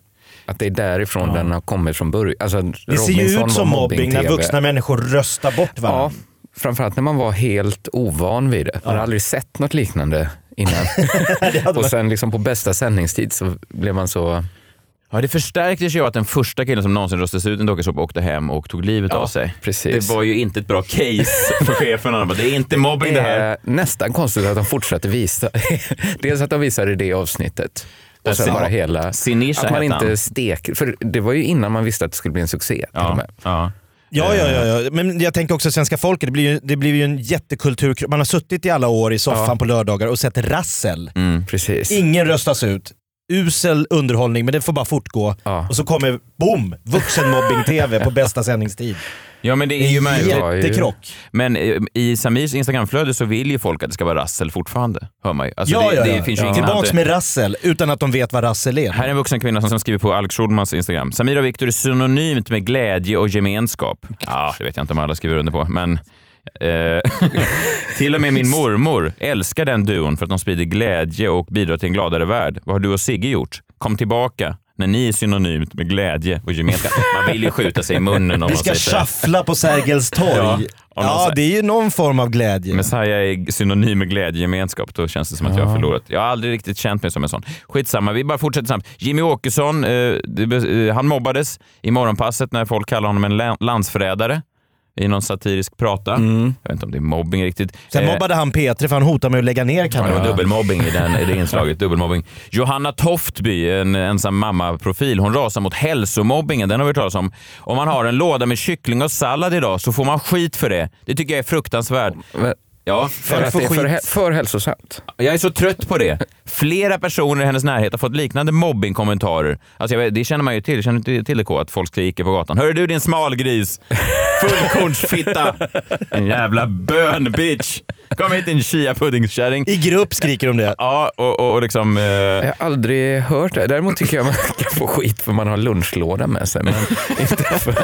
Att det är därifrån den har kommit från början. Alltså, Det ser ju Robinson ut som mobbing när mobbing-TV. vuxna människor röstar bort varandra. Ja, framförallt när man var helt ovan vid det. Man har aldrig sett något liknande innan. och sen liksom på bästa sändningstid så blev man så... Ja, det förstärktes ju att den första killen som någonsin röstades ut i en dokusåpa åkte hem och tog livet av sig. precis. Det var ju inte ett bra case för chefen. Han bara, Det är inte mobbing det här. är nästan konstigt att de fortsatte visa. Dels att de visade det avsnittet. Och sen Ja. bara hela... Sinisha att man inte stek... För det var ju innan man visste att det skulle bli en succé. Ja. Ja, ja, ja, ja. Men jag tänker också svenska folket, det blir ju, det blir ju en jättekultur. Man har suttit i alla år i soffan Ja. på lördagar och sett rassel. Precis. Ingen röstas ut. Usel underhållning, men det får bara fortgå. Och så kommer, boom, vuxenmobbing-tv på bästa sändningstid. Ja, men det är ju märkligt. Jättekrock. Men eh, i Samirs Instagramflöde så vill ju folk att det ska vara rassel fortfarande. Hör man ju. Alltså, ja, det, ja, det ja. finns ingen Tillbaks med rassel, utan att de vet vad rassel är. Här är en vuxen kvinna som, skriver på Alex Schulmans Instagram. Samira och Viktor är synonymt med glädje och gemenskap. Ja, det vet jag inte om alla skriver under på, men eh, till och med min mormor älskar den duon för att de sprider glädje och bidrar till en gladare värld. Vad har du och Sigge gjort? Kom tillbaka när ni är synonymt med glädje och gemenskap. Man vill ju skjuta sig i munnen om Vi man ska säger så här. schaffla på Sergels torg. Ja, Ja, det är ju någon form av glädje. Messiah är synonym med glädje och gemenskap. Då känns det som att jag har förlorat. Jag har aldrig riktigt känt mig som en sån. Skitsamma, vi bara fortsätter snabbt. Jimmy Åkesson, eh, eh, han mobbades i morgonpasset när folk kallade honom en la- landsförrädare i någon satirisk prata. Jag vet inte om det är mobbing riktigt. Sen Eh, mobbade han P3 för han hotade med att lägga ner Ja, det kanalen. var dubbelmobbing i, den, i det inslaget. Dubbelmobbing. Johanna Toftby, en ensam mamma-profil, hon rasar mot hälsomobbingen. Den har vi hört talas om. Om man har en låda med kyckling och sallad idag så får man skit för det. Det tycker jag är fruktansvärt. Ja, För att det är för, för hälsosamt. jag är så trött på det. Flera personer i hennes närhet har fått liknande mobbingkommentarer. Alltså vet, det känner man ju till. Känner du inte till det K? Att folk skriker på gatan. Hör du din smalgris! Fullkornsfitta! En jävla bön bitch! Kom hit din chia-puddingskärring. I grupp skriker de det. Ja, och, och, och liksom... Eh... Jag har aldrig hört det. Däremot tycker jag man kan få skit för man har lunchlåda med sig. Men inte för,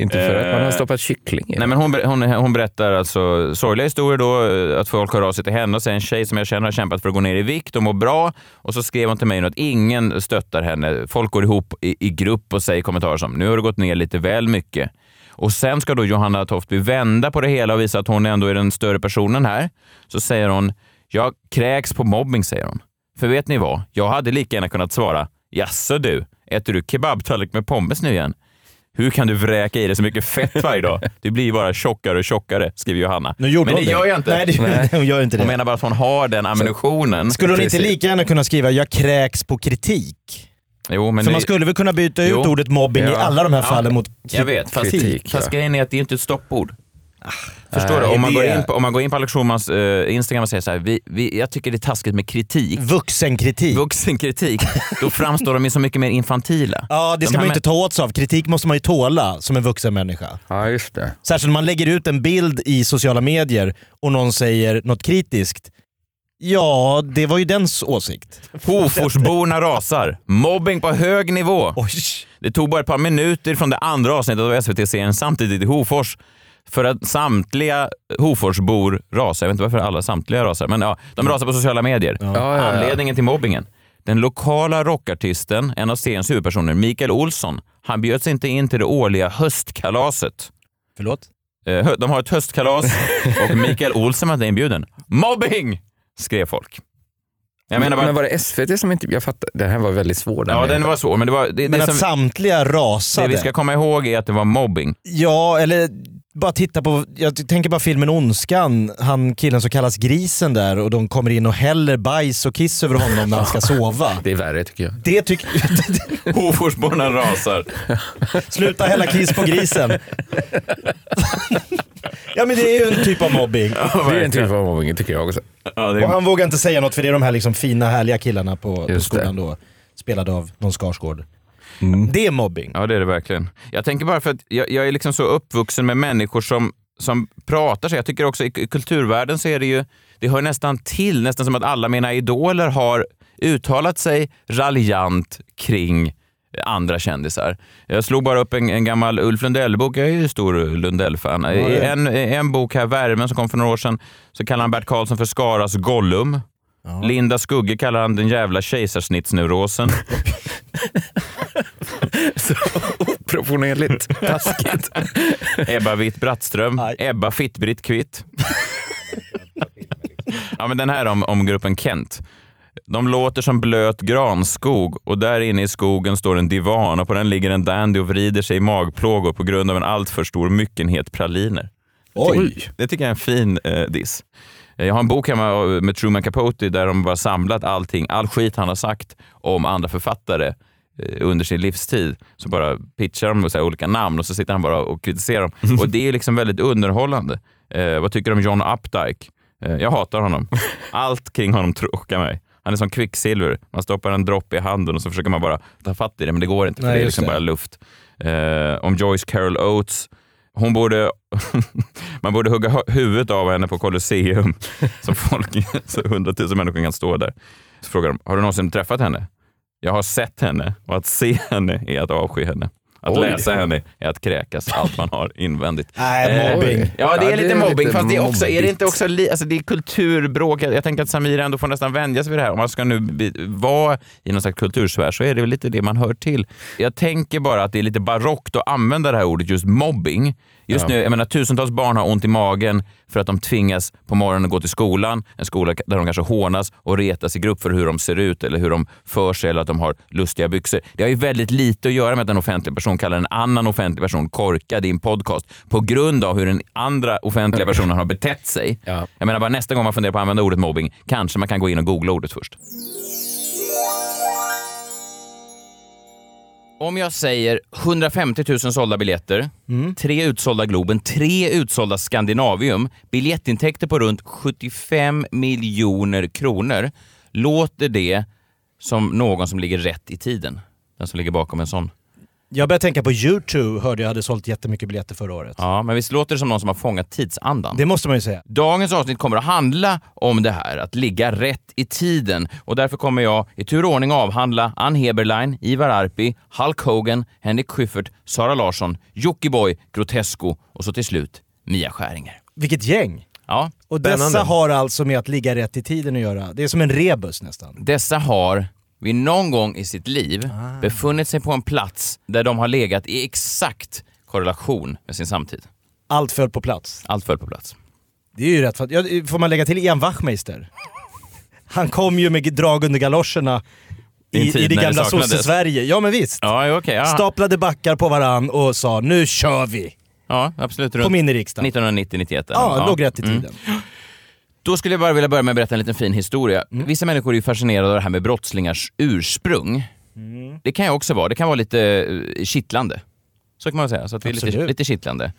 inte för att man har stoppat kyckling i. Nej, men hon, hon, hon berättar alltså sorgliga historier då, eh, att folk hör av sig till henne och säger en tjej som jag känner har kämpat för att gå ner i vikt och må bra. Och så skrev hon till mig att ingen stöttar henne. Folk går ihop i, i grupp och säger kommentarer som nu har du gått ner lite väl mycket. Och sen ska då Johanna Toftby vända på det hela och visa att hon ändå är den större personen här. Så säger hon, jag kräks på mobbing, säger hon. För vet ni vad? Jag hade lika gärna kunnat svara, jaså du, äter du kebabtallrik med pommes nu igen? Hur kan du vräka i dig så mycket fett varje dag? Du blir ju bara tjockare och tjockare, skriver Johanna. Nu gjorde Men hon det gör jag inte. Nej, det- hon gör inte det. Hon menar bara att hon har den ammunitionen. Skulle hon inte lika gärna kunna skriva “jag kräks på kritik”? Jo, men För det- man skulle väl kunna byta ut Jo. ordet mobbing i Ja. alla de här Ja. fallen mot Jag vet, fast, kritik. fast grejen är att det är inte ett stoppord. Förstår nej, du? Om man, går in på, om man går in på Alex Schulmans eh, Instagram och säger så här, vi, vi, jag tycker det är taskigt med kritik. Vuxenkritik. Vuxenkritik. Då framstår de ju så mycket mer infantila. Ja, det De ska man ju inte ta åt sig av. Kritik måste man ju tåla som en vuxen människa. Ja, just det. Särskilt om man lägger ut en bild i sociala medier och någon säger något kritiskt. Ja, det var ju dens åsikt. Hoforsborna rasar. Mobbing på hög nivå. Det tog bara ett par minuter från det andra avsnittet av SVT-serien Samtidigt i Hofors för att samtliga Hoforsbor rasar. Jag vet inte varför alla samtliga rasar, men ja, de rasar på sociala medier. Ja, ja, ja. Anledningen till mobbingen. Den lokala rockartisten, en av seriens huvudpersoner, Mikael Olsson, han bjöds inte in till det årliga höstkalaset. Förlåt? Eh, De har ett höstkalas och Mikael Olsson var inte inbjuden. Mobbing! skrev folk. Jag menar bara, men var det SVT som inte... Jag fattar, den här var väldigt svår. ja, den var svår, men det var... Det, Men det att som, samtliga det rasade. vi ska komma ihåg är att det var mobbing. Ja, eller bara titta på, jag tänker bara filmen Ondskan, han killen som kallas Grisen där och de kommer in och häller bajs och kiss över honom när han ska sova. Det är värre tycker jag. Det tycker Hoforsborna rasar. Sluta hälla kiss på grisen. ja men det är ju en typ av mobbing. det är en typ av mobbing tycker jag också. Och han vågar inte säga något för det är de här liksom fina härliga killarna på, på skolan då. Spelade av någon Skarsgård. Mm. Det är mobbing. Ja, det är det verkligen. Jag tänker bara för att jag, jag är liksom så uppvuxen med människor som, som pratar så. Jag tycker också i kulturvärlden så är det ju, det hör nästan till, nästan som att alla mina idoler har uttalat sig raljant kring andra kändisar. Jag slog bara upp en, en gammal Ulf Lundell-bok. Jag är ju stor Lundell-fan. Ja, I ja. en, en bok här, Värmen, som kom för några år sedan, så kallar han Bert Karlsson för Skaras Gollum. Linda Skugge kallar han den jävla kejsarsnittsneurosen. Oproportionerligt taskigt. Ebba Witt-Brattström. Ebba Fitt-Britt Kvitt. ja, men den här om, om gruppen Kent. De låter som blöt granskog och där inne i skogen står en divan och på den ligger en dandy och vrider sig i magplågor på grund av en alltför stor myckenhet praliner. Oj. Det tycker jag är en fin eh, diss. Eh, Jag har en bok hemma med Truman Capote där de bara samlat allting, all skit han har sagt om andra författare eh, under sin livstid. Så bara pitchar de så olika namn och så sitter han bara och kritiserar dem. Och det är liksom väldigt underhållande. Eh, vad tycker du om John Updike? Eh, jag hatar honom. Allt kring honom tråkar mig. Han är som kvicksilver. Man stoppar en droppe i handen och så försöker man bara ta fatt i det, men det går inte för Nej, det är liksom det. bara luft. Eh, om Joyce Carol Oates. Hon borde, man borde hugga hu- huvudet av henne på Colosseum så folk, så hundratusen människor kan stå där. Så frågar de, har du någonsin träffat henne? Jag har sett henne och att se henne är att avsky henne. Att Oj. läsa henne är att kräkas allt man har invändigt. Nej, mobbing. Eh, Ja, det är Ja, lite det är mobbing. lite fast det är, också, är det inte också li, alltså det är kulturbråk. Jag jag tänker att Samira ändå får nästan vänja sig vid det här. Om man ska nu vara i någon slags kultursfär så är det väl lite det man hör till. Jag tänker bara att det är lite barockt att använda det här ordet just mobbing. Just Ja. nu, jag menar, tusentals barn har ont i magen för att de tvingas på morgonen att gå till skolan. En skola där de kanske hånas och retas i grupp för hur de ser ut eller hur de för sig eller att de har lustiga byxor. Det har ju väldigt lite att göra med att en offentlig person kallar en annan offentlig person korkad i en podcast på grund av hur den andra offentliga personen har betett sig. Jag menar bara nästa gång man funderar på att använda ordet mobbing kanske man kan gå in och googla ordet först. Om jag säger 150 000 sålda biljetter, tre utsålda Globen, tre utsålda Skandinavium, biljettintäkter på runt 75 miljoner kronor. Låter det som någon som ligger rätt i tiden? Den som ligger bakom en sån. Jag började tänka på YouTube, hörde jag hade sålt jättemycket biljetter förra året. Ja, men visst låter det som någon som har fångat tidsandan? Det måste man ju säga. Dagens avsnitt kommer att handla om det här, att ligga rätt i tiden. Och därför kommer jag i tur och ordning avhandla Ann Heberlein, Ivar Arpi, Hulk Hogan, Henrik Schyffert, Sara Larsson, Jockiboi, Grotesco och så till slut Mia Skäringer. Vilket gäng! Ja. Och dessa har alltså med att ligga rätt i tiden att göra. Det är som en rebus nästan. Dessa har vid någon gång i sitt liv Ah. befunnit sig på en plats där de har legat i exakt korrelation med sin samtid. Allt föll på plats. Allt föll på plats. Det är ju rätt. Ja, får man lägga till Ian Wachtmeister? Han kom ju med drag under galoscherna I i, det gamla sosse-Sverige. Ja men visst. Ja, okej. ja. Staplade backar på varann och sa nu kör vi. Ja, absolut. Kom in i riksdagen. 1990-91. Ja, låg rätt i Mm. Då skulle jag bara vilja börja med att berätta en liten fin historia. Mm. Vissa människor är fascinerade av det här med brottslingars ursprung. Mm. Det kan jag också vara. Det kan vara lite eh, kittlande. Så kan man säga. Så att det är lite, lite kittlande.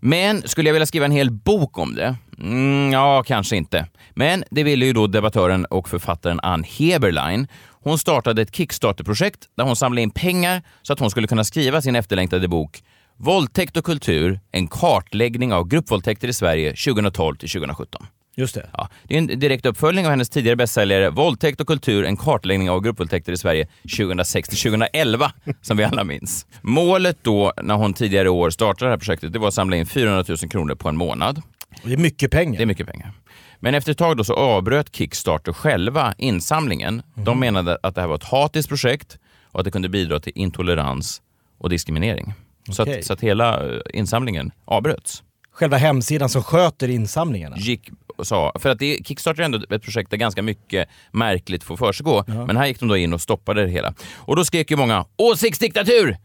Men skulle jag vilja skriva en hel bok om det? Mm, ja, kanske inte. Men det ville ju då debattören och författaren Ann Heberlein. Hon startade ett Kickstarter-projekt där hon samlade in pengar så att hon skulle kunna skriva sin efterlängtade bok Våldtäkt och kultur, en kartläggning av gruppvåldtäkter i Sverige 2012 till 2017. Just det. Ja, det är en direkt uppföljning av hennes tidigare bästsäljare Våldtäkt och kultur, en kartläggning av gruppvåldtäkter i Sverige 2006 till 2011, som vi alla minns. Målet då, när hon tidigare i år startade det här projektet, det var att samla in 400 000 kronor på en månad. Det är mycket pengar. Det är mycket pengar. Men efter ett tag då så avbröt Kickstarter själva insamlingen. De menade att det här var ett hatiskt projekt och att det kunde bidra till intolerans och diskriminering. Så, Okej. att, så att hela eh, insamlingen avbröts. Själva hemsidan som sköter insamlingarna. gick och sa, för att det, Kickstarter är ändå ett projekt där ganska mycket märkligt får försiggå, men här gick de då in och stoppade det hela. Och då skrek ju många “åsiktsdiktatur!”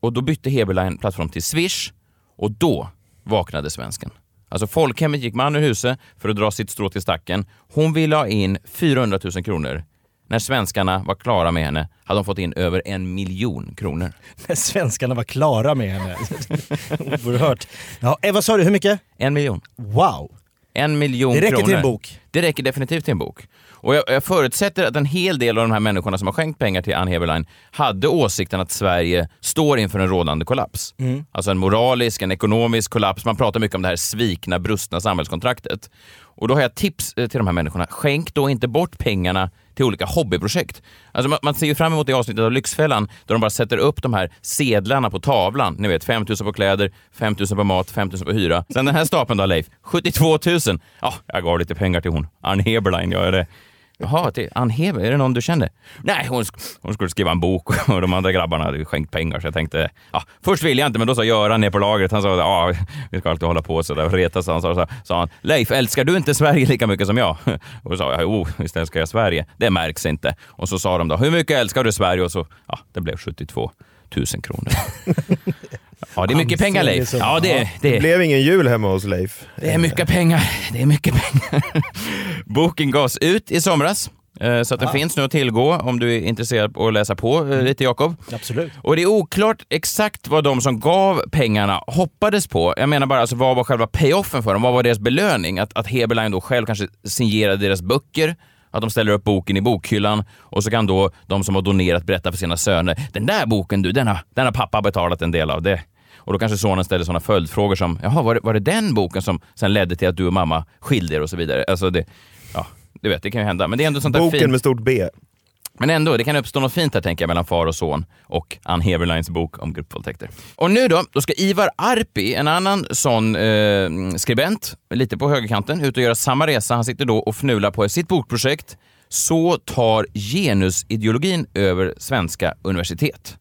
och då bytte Heberlein plattform till Swish och då vaknade svensken. Alltså folkhemmet gick man ur huset för att dra sitt strå till stacken. Hon ville ha in 400 000 kronor. När svenskarna var klara med henne hade de fått in över en miljon kronor. När svenskarna var klara med henne. Oerhört. Ja, eh, vad sa du, hur mycket? En miljon. Wow. En miljon Det räcker kronor. till en bok. Det räcker definitivt till en bok. Och jag, jag förutsätter att en hel del av de här människorna som har skänkt pengar till Ann Heberlein hade åsikten att Sverige står inför en rådande kollaps. Mm. Alltså en moralisk, en ekonomisk kollaps. Man pratar mycket om det här svikna, brustna samhällskontraktet. Och då har jag tips eh, till de här människorna. Skänk då inte bort pengarna till olika hobbyprojekt. Alltså man, man ser ju fram emot det avsnittet av Lyxfällan där de bara sätter upp de här sedlarna på tavlan. Ni vet, 5 000 på kläder, 5 000 på mat, 5 000 på hyra. Sen den här stapeln då Leif, 72 000. Ja, jag gav lite pengar till hon. Ann Heberlein, jag är det. Jaha, till Ann Heber, är det någon du känner? Nej, hon, sk- hon skulle skriva en bok och de andra grabbarna hade skänkt pengar så jag tänkte, ja, först ville jag inte men då sa Göran ner på lagret, han sa ja, vi ska alltid hålla på sådär och retas. Han sa, så, sa han, Leif, älskar du inte Sverige lika mycket som jag? Och då sa jag, jo, visst älskar jag Sverige. Det märks inte. Och så sa de då, hur mycket älskar du Sverige? Och så, ja, det blev 72 000 kronor. Ja, det är mycket pengar Leif. Ja, det, Det det, blev ingen jul hemma hos Leif. det är mycket pengar. Det är mycket pengar. Boken gavs ut i somras. eh, Så att den Ah. finns nu att tillgå om du är intresserad av att läsa på eh, lite Jakob. Absolut. Och det är oklart exakt vad de som gav pengarna hoppades på. Jag menar bara, alltså, vad var själva payoffen för dem? Vad var deras belöning? Att, att Heberlein då själv kanske signerade deras böcker, att de ställer upp boken i bokhyllan och så kan då de som har donerat berätta för sina söner. Den där boken du, den har, den har pappa betalat en del av. det. Och då kanske sonen ställer sådana följdfrågor som, jaha, var det, var det den boken som sen ledde till att du och mamma skilde er och så vidare? Alltså det, ja, du vet, det kan ju hända. Men det är ändå sånt där Boken fint. med stort B. Men ändå, det kan uppstå något fint här tänker jag mellan far och son och Ann Heberleins bok om gruppvåldtäkter. Och nu då, då ska Ivar Arpi, en annan sån eh, skribent, lite på högerkanten, ut och göra samma resa. Han sitter då och fnular på sitt bokprojekt Så tar genusideologin över svenska universitet.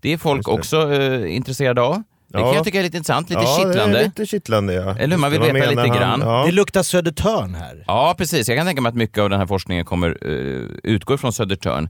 Det är folk också eh, intresserade av. Det kan Ja. jag tycka är lite intressant, lite ja, kittlande. Det är lite kittlande ja. Eller hur? Man vill veta lite han? grann. Ja. Det luktar Södertörn här. Ja, precis. Jag kan tänka mig att mycket av den här forskningen kommer uh, utgå från Södertörn.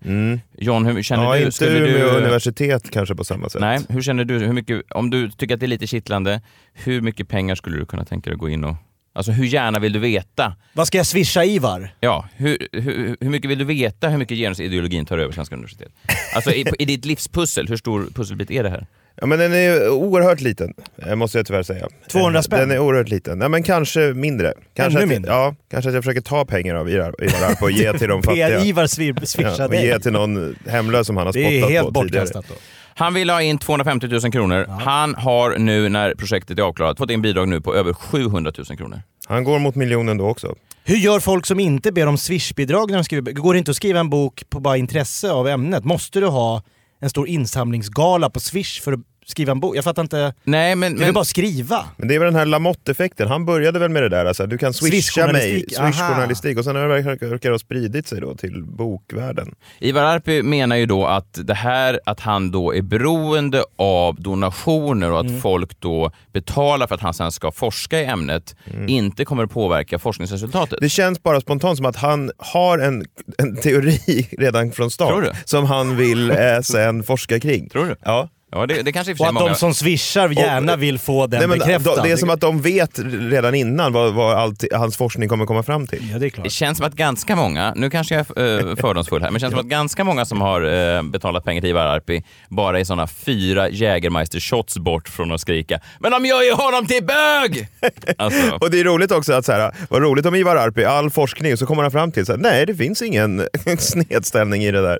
John, hur känner Mm. Ja, du? inte Skulle Umeå du... universitet kanske på samma sätt. Nej, hur känner du? Hur mycket, om du tycker att det är lite kittlande, hur mycket pengar skulle du kunna tänka dig att gå in och... Alltså hur gärna vill du veta? Vad ska jag swisha Ivar? Ja, hur, hur, hur mycket vill du veta hur mycket genusideologin tar över svenska universitet? Alltså i, i ditt livspussel, hur stor pusselbit är det här? Ja, men den är oerhört liten, eh, måste jag tyvärr säga. 200 Eh, spänn? Den är oerhört liten. Nej, men kanske mindre. Kanske Ännu att, mindre? Ja, kanske att jag försöker ta pengar av Ivar Ivar Arp och ge till de fattiga. Swi- swishar ja, och ge till någon hemlös som han har Det är spottat helt på tidigare. bortkastat då. Han vill ha in 250 000 kronor. Han har nu när projektet är avklarat fått in bidrag nu på över 700 000 kronor. Han går mot miljonen då också. Hur gör folk som inte ber om swishbidrag när de skriver Går det inte att skriva en bok på bara intresse av ämnet? Måste du ha en stor insamlingsgala på swish för att skriva en bok? Jag fattar inte. Nej, men, Det är väl bara skriva? Men det är väl den här Lamotte-effekten. Han började väl med det där, alltså, du kan swisha mig, Swishjournalistik, och sen har det ha spridit sig då till bokvärlden. Ivar Arpi menar ju då att det här att han då är beroende av donationer och att Mm. folk då betalar för att han sen ska forska i ämnet inte kommer att påverka forskningsresultatet. Det känns bara spontant som att han har en, en teori redan från start du? som han vill eh, sen forska kring. Tror du? Ja. Ja, det, det kanske och att många... de som swishar gärna Och- vill få den Nej, men bekräftad. de- Det är som att de vet redan innan vad, vad allt, hans forskning kommer komma fram till. Ja, det är klart. Det känns som att ganska många, nu kanske jag är eh, fördomsfull här, men det känns som att ganska många som har eh, betalat pengar till Ivar Arpi bara är sådana fyra Jägermeister shots bort från att skrika “Men de gör ju honom till bög!” alltså, Och det är roligt också att så här, vad roligt om Ivar Arpi, all forskning, så kommer han fram till så här, nej det finns ingen snedställning i det där.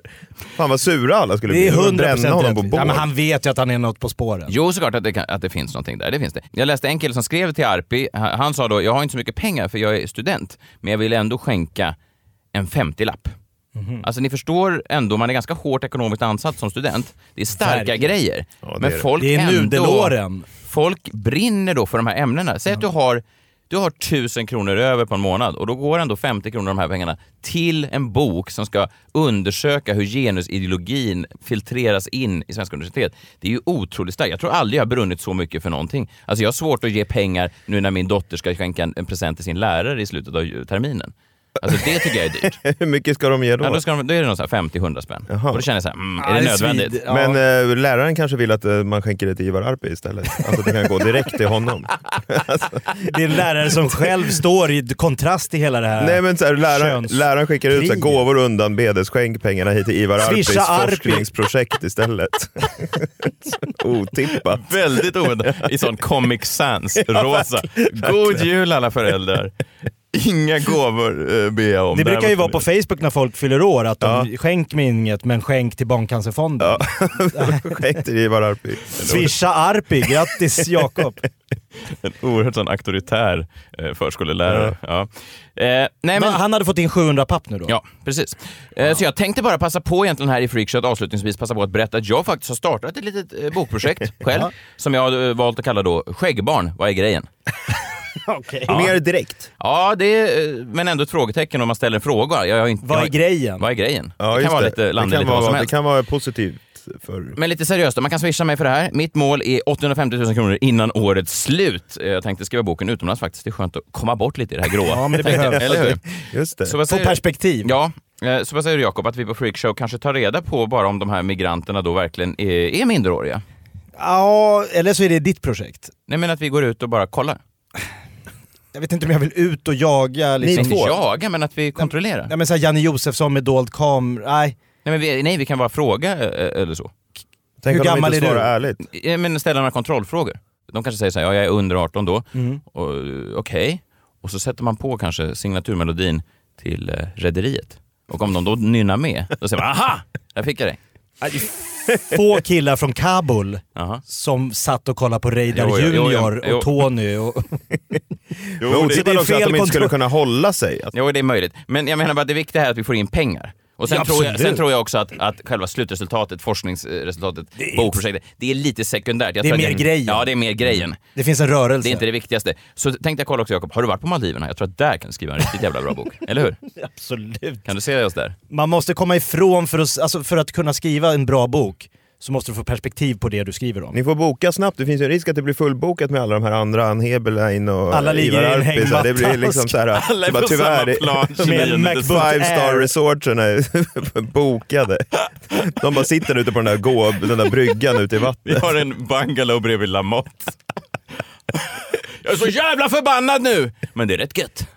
Fan vad sura alla skulle Det bli. är De kommer 100% bränna honom på bål. ja, men Han vet ju att han är något på spåren. Jo, såklart att det, kan, att det finns någonting där. Det finns det. Jag läste en kille som skrev till Arpi. Han, han sa då, jag har inte så mycket pengar för jag är student, men jag vill ändå skänka en 50-lapp. Mhm. Alltså ni förstår ändå, man är ganska hårt ekonomiskt ansatt som student. Det är starka Verkligen. grejer. Ja, det men är det. folk Det är ändå... nudelåren. Folk brinner då för de här ämnena. Säg att du har du har tusen kronor över på en månad och då går ändå 50 kronor av de här pengarna till en bok som ska undersöka hur genusideologin filtreras in i svenska universitet. Det är ju otroligt starkt. Jag tror aldrig jag har brunnit så mycket för någonting. Alltså jag har svårt att ge pengar nu när min dotter ska skänka en, en present till sin lärare i slutet av terminen. Alltså det tycker jag är dyrt. Hur mycket ska de ge då? Ja, då, ska de, då är det nog så här 50-100 spänn. Och då känner jag så här, mm, är det nödvändigt? Men eh, läraren kanske vill att eh, man skänker det till Ivar Arpi istället. Alltså det kan gå direkt till honom. Det är en lärare som själv står i kontrast till hela det här Nej men så här, läraren, läraren skickar ut så här, gåvor undan bedes, skänk pengarna hit till Ivar Arpis Arpi. forskningsprojekt istället. Otippat. Väldigt oväntat. I sån Comic Sans, Ja, rosa. God jul alla föräldrar. Inga gåvor eh, ber jag om. Det brukar ju vara på Facebook när folk fyller år, att de skänk mig inget men skänk till Barncancerfonden. skänk till Ivar Arpi. Swisha Arpi, grattis Jakob. En oerhört sån auktoritär eh, förskolelärare. Ja. Eh, nej, men... Han hade fått in 700 papp nu då? Ja, precis. Eh, Så jag tänkte bara passa på egentligen här i Freakshow att avslutningsvis passa på att berätta att jag faktiskt har startat ett litet eh, bokprojekt själv Ja. som jag har eh, valt att kalla då Skäggbarn, vad är grejen? Okej. Mer direkt. Ja, det är, eh, men ändå ett frågetecken om man ställer en fråga. Jag har inte, Vad jag är har- grejen? Vad är grejen? Ja, det kan vara lite landa det kan lite vad som vara, det kan vara positivt. För... Men lite seriöst då, man kan swisha mig för det här. Mitt mål är 850 000 kronor innan årets slut. Eh, Jag tänkte skriva boken utomlands faktiskt. Det är skönt att komma bort lite i det här gråa. Ja, men det jag, behövs. Eller hur? Just det. Så vad Få perspektiv. Ja, eh, så vad säger du Jakob, att vi på Freakshow kanske tar reda på bara om de här migranterna då verkligen är, är minderåriga? Ja, eller så är det ditt projekt. Nej men att vi går ut och bara kollar. Jag vet inte om jag vill ut och jaga. Liksom. Inte jaga, men att vi kontrollerar. Nej men såhär Janne Josefsson med dold kamera, nej. Nej, men vi, nej, vi kan bara fråga eller så. Tänk Hur gammal är du? ärligt. Men ställa några kontrollfrågor. De kanske säger så här, ja, jag är under 18 då. Mm. Och, Okej. Och så sätter man på kanske signaturmelodin till eh, Rederiet. Och om de då nynnar med, då säger man aha! Där fick jag dig. Få killar från Kabul Jaha. som satt och kollade på Reidar Jo, jo, jo, Junior jo. och Tony. Och... Men det otippat är också att fel de inte skulle kunna hålla sig. Jo, det är möjligt. Men jag menar bara att det viktiga är att vi får in pengar. Och sen, Ja, tror jag, sen tror jag också att, att själva slutresultatet, forskningsresultatet, är bokprojektet, det är lite sekundärt. Jag Det är mer grejen. Ja, det är mer grejen. Det finns en rörelse. Det är inte det viktigaste. Så tänkte jag kolla också Jakob, har du varit på Maldiverna? Jag tror att där kan du skriva en riktigt jävla bra bok. Eller hur? Absolut. Kan du se oss där? Man måste komma ifrån, för att, alltså för att kunna skriva en bra bok, så måste du få perspektiv på det du skriver om. ni får boka snabbt, det finns ju en risk att det blir fullbokat med alla de här andra, Ann Heberlein och Alla ligger Ivar i en Arpi, så hängmatta Det blir liksom så här, Alla är på tyvärr, samma plan, de 29 MacBook five star Air. resortsen är bokade. De bara sitter ute på den där, gå, den där bryggan ute i Vi vattnet. har en bungalow bredvid Lamotte. Jag är så jävla förbannad nu! Men det är rätt gött,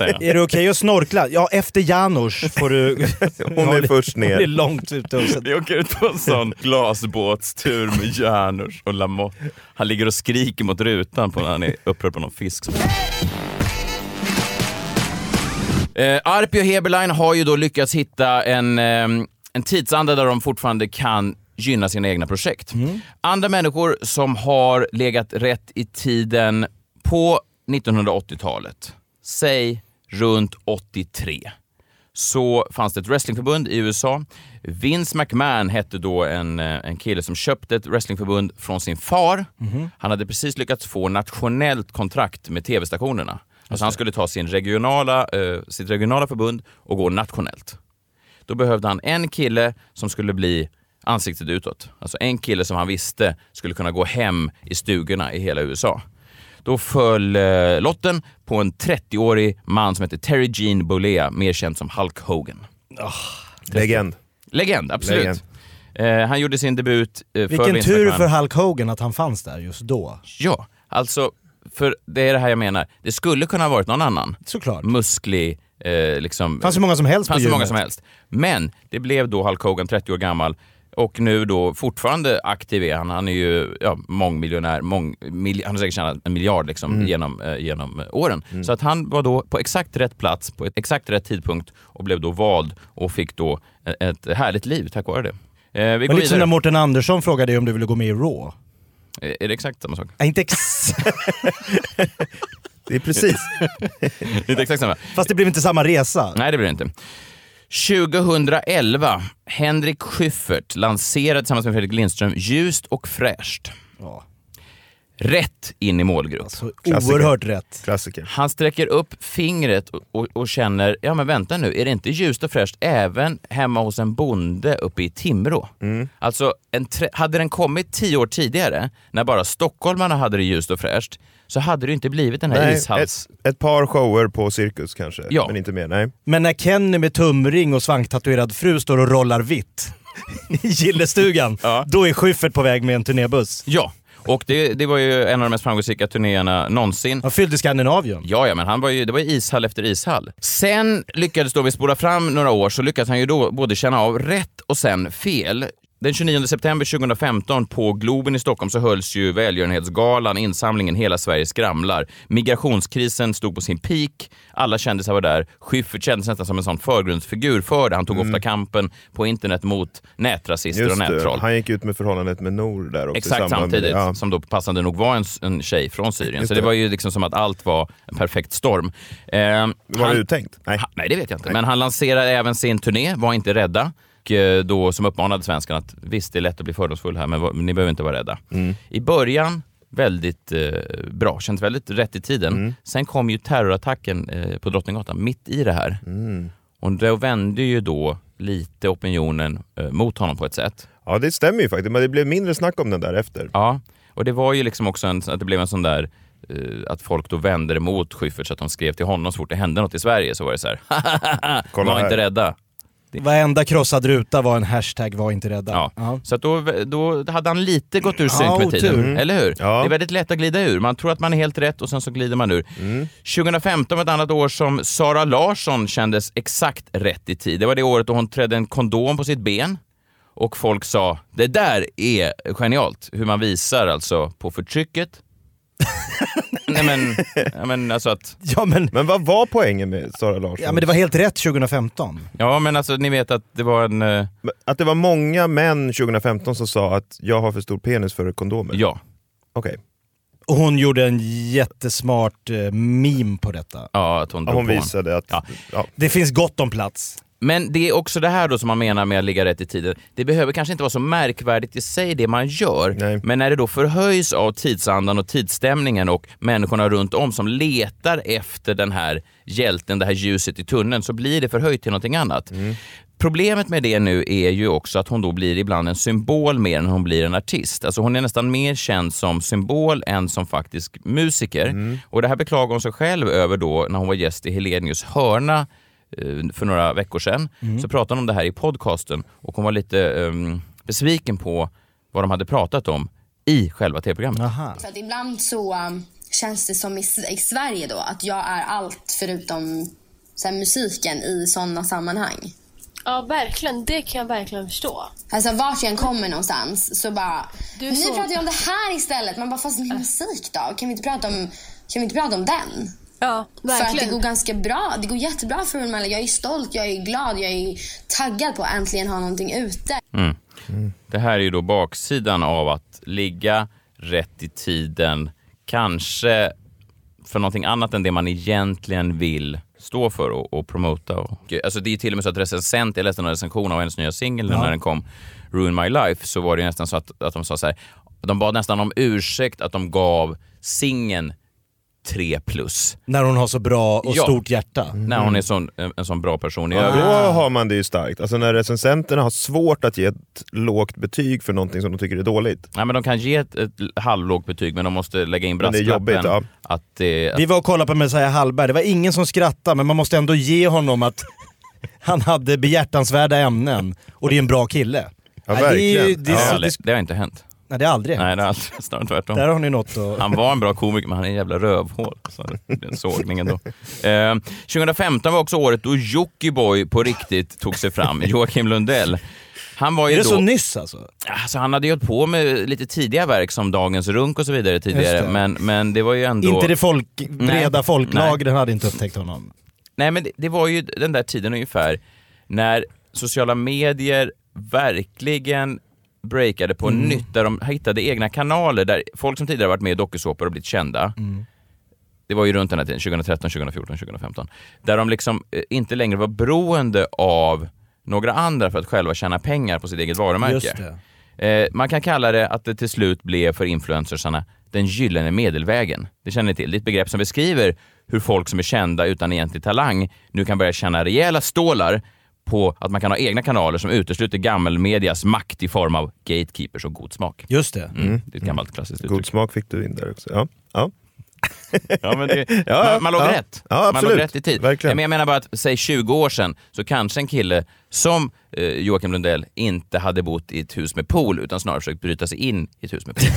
Är det okej att snorkla? Ja, efter Janusz får du... Hon är först ner. Det är långt ute och så. Vi åker ut på en sån glasbåtstur med Janus och Lamotte. Han ligger och skriker mot rutan på när han är upprörd på någon fisk. Eh, Arpi och Heberlein har ju då lyckats hitta en, eh, en tidsanda där de fortfarande kan gynna sina egna projekt. Andra människor som har legat rätt i tiden på 1980-talet, säg runt 83, så fanns det ett wrestlingförbund i USA. Vince McMahon hette då en, eh, en kille som köpte ett wrestlingförbund från sin far. Han hade precis lyckats få nationellt kontrakt med tv-stationerna. Alltså han skulle ta sin regionala, eh, sitt regionala förbund och gå nationellt. Då behövde han en kille som skulle bli ansiktet utåt. Alltså en kille som han visste skulle kunna gå hem i stugorna i hela USA. Då föll eh, lotten på en 30-årig man som heter Terry Gene Bollea, mer känd som Hulk Hogan. Legend. Legend, absolut. Legend. Eh, han gjorde sin debut eh, Vilken tur för Hulk Hogan att han fanns där just då. Ja, alltså, för det är det här jag menar. Det skulle kunna ha varit någon annan. Såklart. Musklig, eh, liksom. fanns hur många som helst på fanns hur många som helst. Men det blev då Hulk Hogan, 30 år gammal, och nu då fortfarande aktiv är han. Han är ju ja, mångmiljonär, mång, mil, han har säkert tjänat en miljard liksom, Mm. genom, eh, genom eh, åren. Så att han var då på exakt rätt plats, på ett exakt rätt tidpunkt och blev då vald och fick då eh, ett härligt liv tack vare det. Eh, vi går lite som när. Mårten Andersson frågade dig om du ville gå med i Raw. Eh, Är det exakt samma sak? Nej, inte ex... Det är precis. Det är inte exakt samma. Fast det blev inte samma resa. Nej, det blir det inte. 2011, Henrik Schyffert lanserade tillsammans med Fredrik Lindström Ljust och fräscht. Ja. rätt in i målgrupp. Klassiker. oerhört rätt. Klassiker. Han sträcker upp fingret och, och, och känner, ja men vänta nu, är det inte ljust och fräscht även hemma hos en bonde uppe i Timrå? Mm. Alltså, hade den kommit tio år tidigare, när bara stockholmarna hade det ljust och fräscht, så hade det inte blivit den här Nej, ishals... ett, ett par shower på cirkus kanske, Ja. men inte mer. Nej. Men när Kenny med tumring och svanktatuerad fru står och rollar vitt i gillestugan, då är Schyffert på väg med en turnébuss. Ja, och det, det var ju en av de mest framgångsrika turnéerna någonsin. Han fyllde Skandinavien. Ja, ja, men han var ju, det var ju ishall efter ishall. Sen lyckades då vi spola fram några år, så lyckades han ju då både känna av rätt och sen fel. Den 29 september 2015 på Globen i Stockholm så hölls ju välgörenhetsgalan, insamlingen Hela Sverige skramlar. Migrationskrisen stod på sin peak, alla kändisar var där. Schyffert kändes nästan som en sån förgrundsfigur för det. Han tog ofta kampen på internet mot nätrasister och Mm. Just det. nättroll. Han gick ut med förhållandet med Nor där också. Exakt samband med samtidigt, Ja. som då passande nog var en, en tjej från Syrien. Just så det. det. var ju liksom som att allt var en perfekt storm. Eh, Var det uttänkt? Nej. Ha, nej, det vet jag inte. Men han lanserade även sin turné, Var inte rädda. Och eh, då som uppmanade svenskarna att visst, det är lätt att bli fördomsfull här, men ni behöver inte vara rädda. Mm. I början väldigt eh, bra, känns väldigt rätt i tiden. Mm. Sen kom ju terrorattacken eh, på Drottninggatan mitt i det här. Mm. Och då vände ju då lite opinionen eh, mot honom på ett sätt. Ja, det stämmer ju faktiskt, men det blev mindre snack om den där efter. Ja, och det var ju liksom också en, att det blev en sån där eh, att folk då vände emot Schyffert så att de skrev till honom så fort det hände något i Sverige så var det så här, var här." inte rädda. Varenda krossad ruta var en hashtag var inte rädda. Ja. Så att då, då hade han lite gått ur synk Ja, med otur. tiden. Mm. Eller hur? Ja. Det är väldigt lätt att glida ur. Man tror att man är helt rätt och sen så glider man ur. Mm. 2015 var ett annat år som Sara Larsson kändes exakt rätt i tid. Det var det året då hon trädde en kondom på sitt ben. Och folk sa, det där är genialt. Hur man visar alltså på förtrycket. Nej men, ja, men alltså att... Ja, men... men vad var poängen med Sara Larsson? Ja men det var helt rätt 2015. Ja men alltså ni vet att det var en... eh, Att det var många män 2015 som sa att jag har för stor penis för kondomer? Ja. Okej. Och hon gjorde en jättesmart eh, meme på detta. Ja, att hon, Ja, drog hon på visade att... Ja. Det finns gott om plats. Men det är också det här då som man menar med att ligga rätt i tiden. Det behöver kanske inte vara så märkvärdigt i sig det man gör, men när det då förhöjs av tidsandan och tidsstämningen och människorna runt om som letar efter den här hjälten, det här ljuset i tunneln, så blir det förhöjt till någonting annat. Problemet med det nu är ju också att hon då blir ibland en symbol mer än hon blir en artist. Alltså hon är nästan mer känd som symbol än som faktisk musiker. Och det här beklagar hon sig själv över då när hon var gäst i Helenius hörna för några veckor sedan. Så pratade hon om det här i podcasten och hon var lite ehm, besviken på vad de hade pratat om i själva tv-programmet. För att ibland så um, känns det som i, i Sverige då att jag är allt förutom så här, musiken i sådana sammanhang. Ja, verkligen. Det kan jag verkligen förstå. Alltså vart jag än kommer någonstans så bara, nu så- pratar vi om det här istället. Man bara, fast min musik då? Kan vi inte prata om, kan vi inte prata om den? Ja, För att verkligen. det går ganska bra. Det går jättebra för mig. Jag är stolt, jag är glad, jag är taggad på att äntligen ha någonting ute. Mm. Det här är ju då baksidan av att ligga rätt i tiden, kanske för någonting annat än det man egentligen vill stå för och, och promota. Och, alltså det är till och med så att recensent, jag läste en recension av hennes nya singel Ja. när den kom, Ruin My Life, så var det nästan så att, att de sa så här, de bad nästan om ursäkt att de gav singeln 3 plus. När hon har så bra och Ja. stort hjärta. När hon är sån, en, en sån bra person i Då övrigt. har man det ju starkt. Alltså när recensenterna har svårt att ge ett lågt betyg för någonting som de tycker är dåligt. Nej, men de kan ge ett, ett halvlågt betyg men de måste lägga in Men det är brasklappen jobbigt, ja. att det... Vi var och kollade på Messiah Hallberg, det var ingen som skrattade men man måste ändå ge honom att han hade behjärtansvärda ämnen och det är en bra kille. Ja, Nej, det, är ju- verkligen. det, det, så- aldrig, det har inte hänt. Nej, det har aldrig Nej, det har aldrig, snarare tvärtom. Där har ni något att... Han var en bra komiker, men han är en jävla rövhål. Så det är en sågning ändå. Eh, 2015 var också året då Jockiboi på riktigt tog sig fram. Joakim Lundell. Han var ju Är det då, så nyss alltså? Alltså, han hade ju hållit på med lite tidiga verk som Dagens Runk och så vidare tidigare, men, men det var ju ändå... Inte det folk, breda Nej. folklagren hade inte upptäckt honom. Nej, men det, det var ju den där tiden ungefär när sociala medier verkligen breakade på Mm. nytt, där de hittade egna kanaler, där folk som tidigare varit med i dokusåpor och blivit kända, Mm. det var ju runt den här tiden, 2013, 2014, 2015, där de liksom eh, inte längre var beroende av några andra för att själva tjäna pengar på sitt eget varumärke. Eh, man kan kalla det att det till slut blev för influencersarna den gyllene medelvägen. Det känner ni till. Det är ett begrepp som beskriver hur folk som är kända utan egentlig talang nu kan börja tjäna rejäla stålar på att man kan ha egna kanaler som utesluter gammelmedias makt i form av gatekeepers och god smak. Just det. Mm. Det är ett gammalt klassiskt uttryck. God smak fick du in där också. Ja. Ja. Ja, men det, Ja, man, man låg ja. rätt. Ja, man låg rätt i tid. Verkligen. Men jag menar bara att, säg 20 år sedan, så kanske en kille som eh, Joakim Lundell inte hade bott i ett hus med pool, utan snarare försökt bryta sig in i ett hus med pool.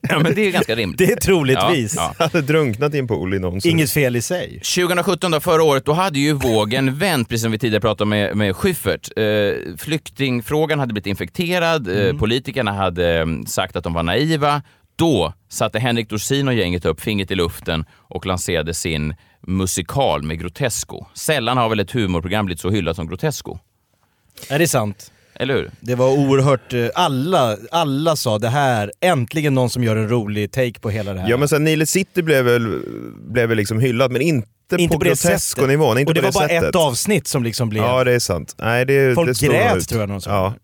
ja, men det är ganska rimligt. Det är troligtvis. Ja, ja. Hade drunknat i en pool i någon Inget fel i sig. 2017, då, förra året, då hade ju vågen vänt, precis som vi tidigare pratade om med, med Schyffert. Eh, flyktingfrågan hade blivit infekterad, eh, politikerna hade mm, sagt att de var naiva. Då satte Henrik Dorsin och gänget upp fingret i luften och lanserade sin musikal med Grotesco. Sällan har väl ett humorprogram blivit så hyllat som Grotesco. Är det sant? Eller hur? Det var oerhört, eh, alla, alla sa det här, äntligen någon som gör en rolig take på hela det här. Ja men sen Nile City blev väl, blev väl liksom hyllad, men inte, Inte på, på det Grotesco-nivån. Inte och det på var bara sättet. ett avsnitt som liksom blev... Ja det är sant. Nej, det, Folk det grät tror jag någon sa. Ja.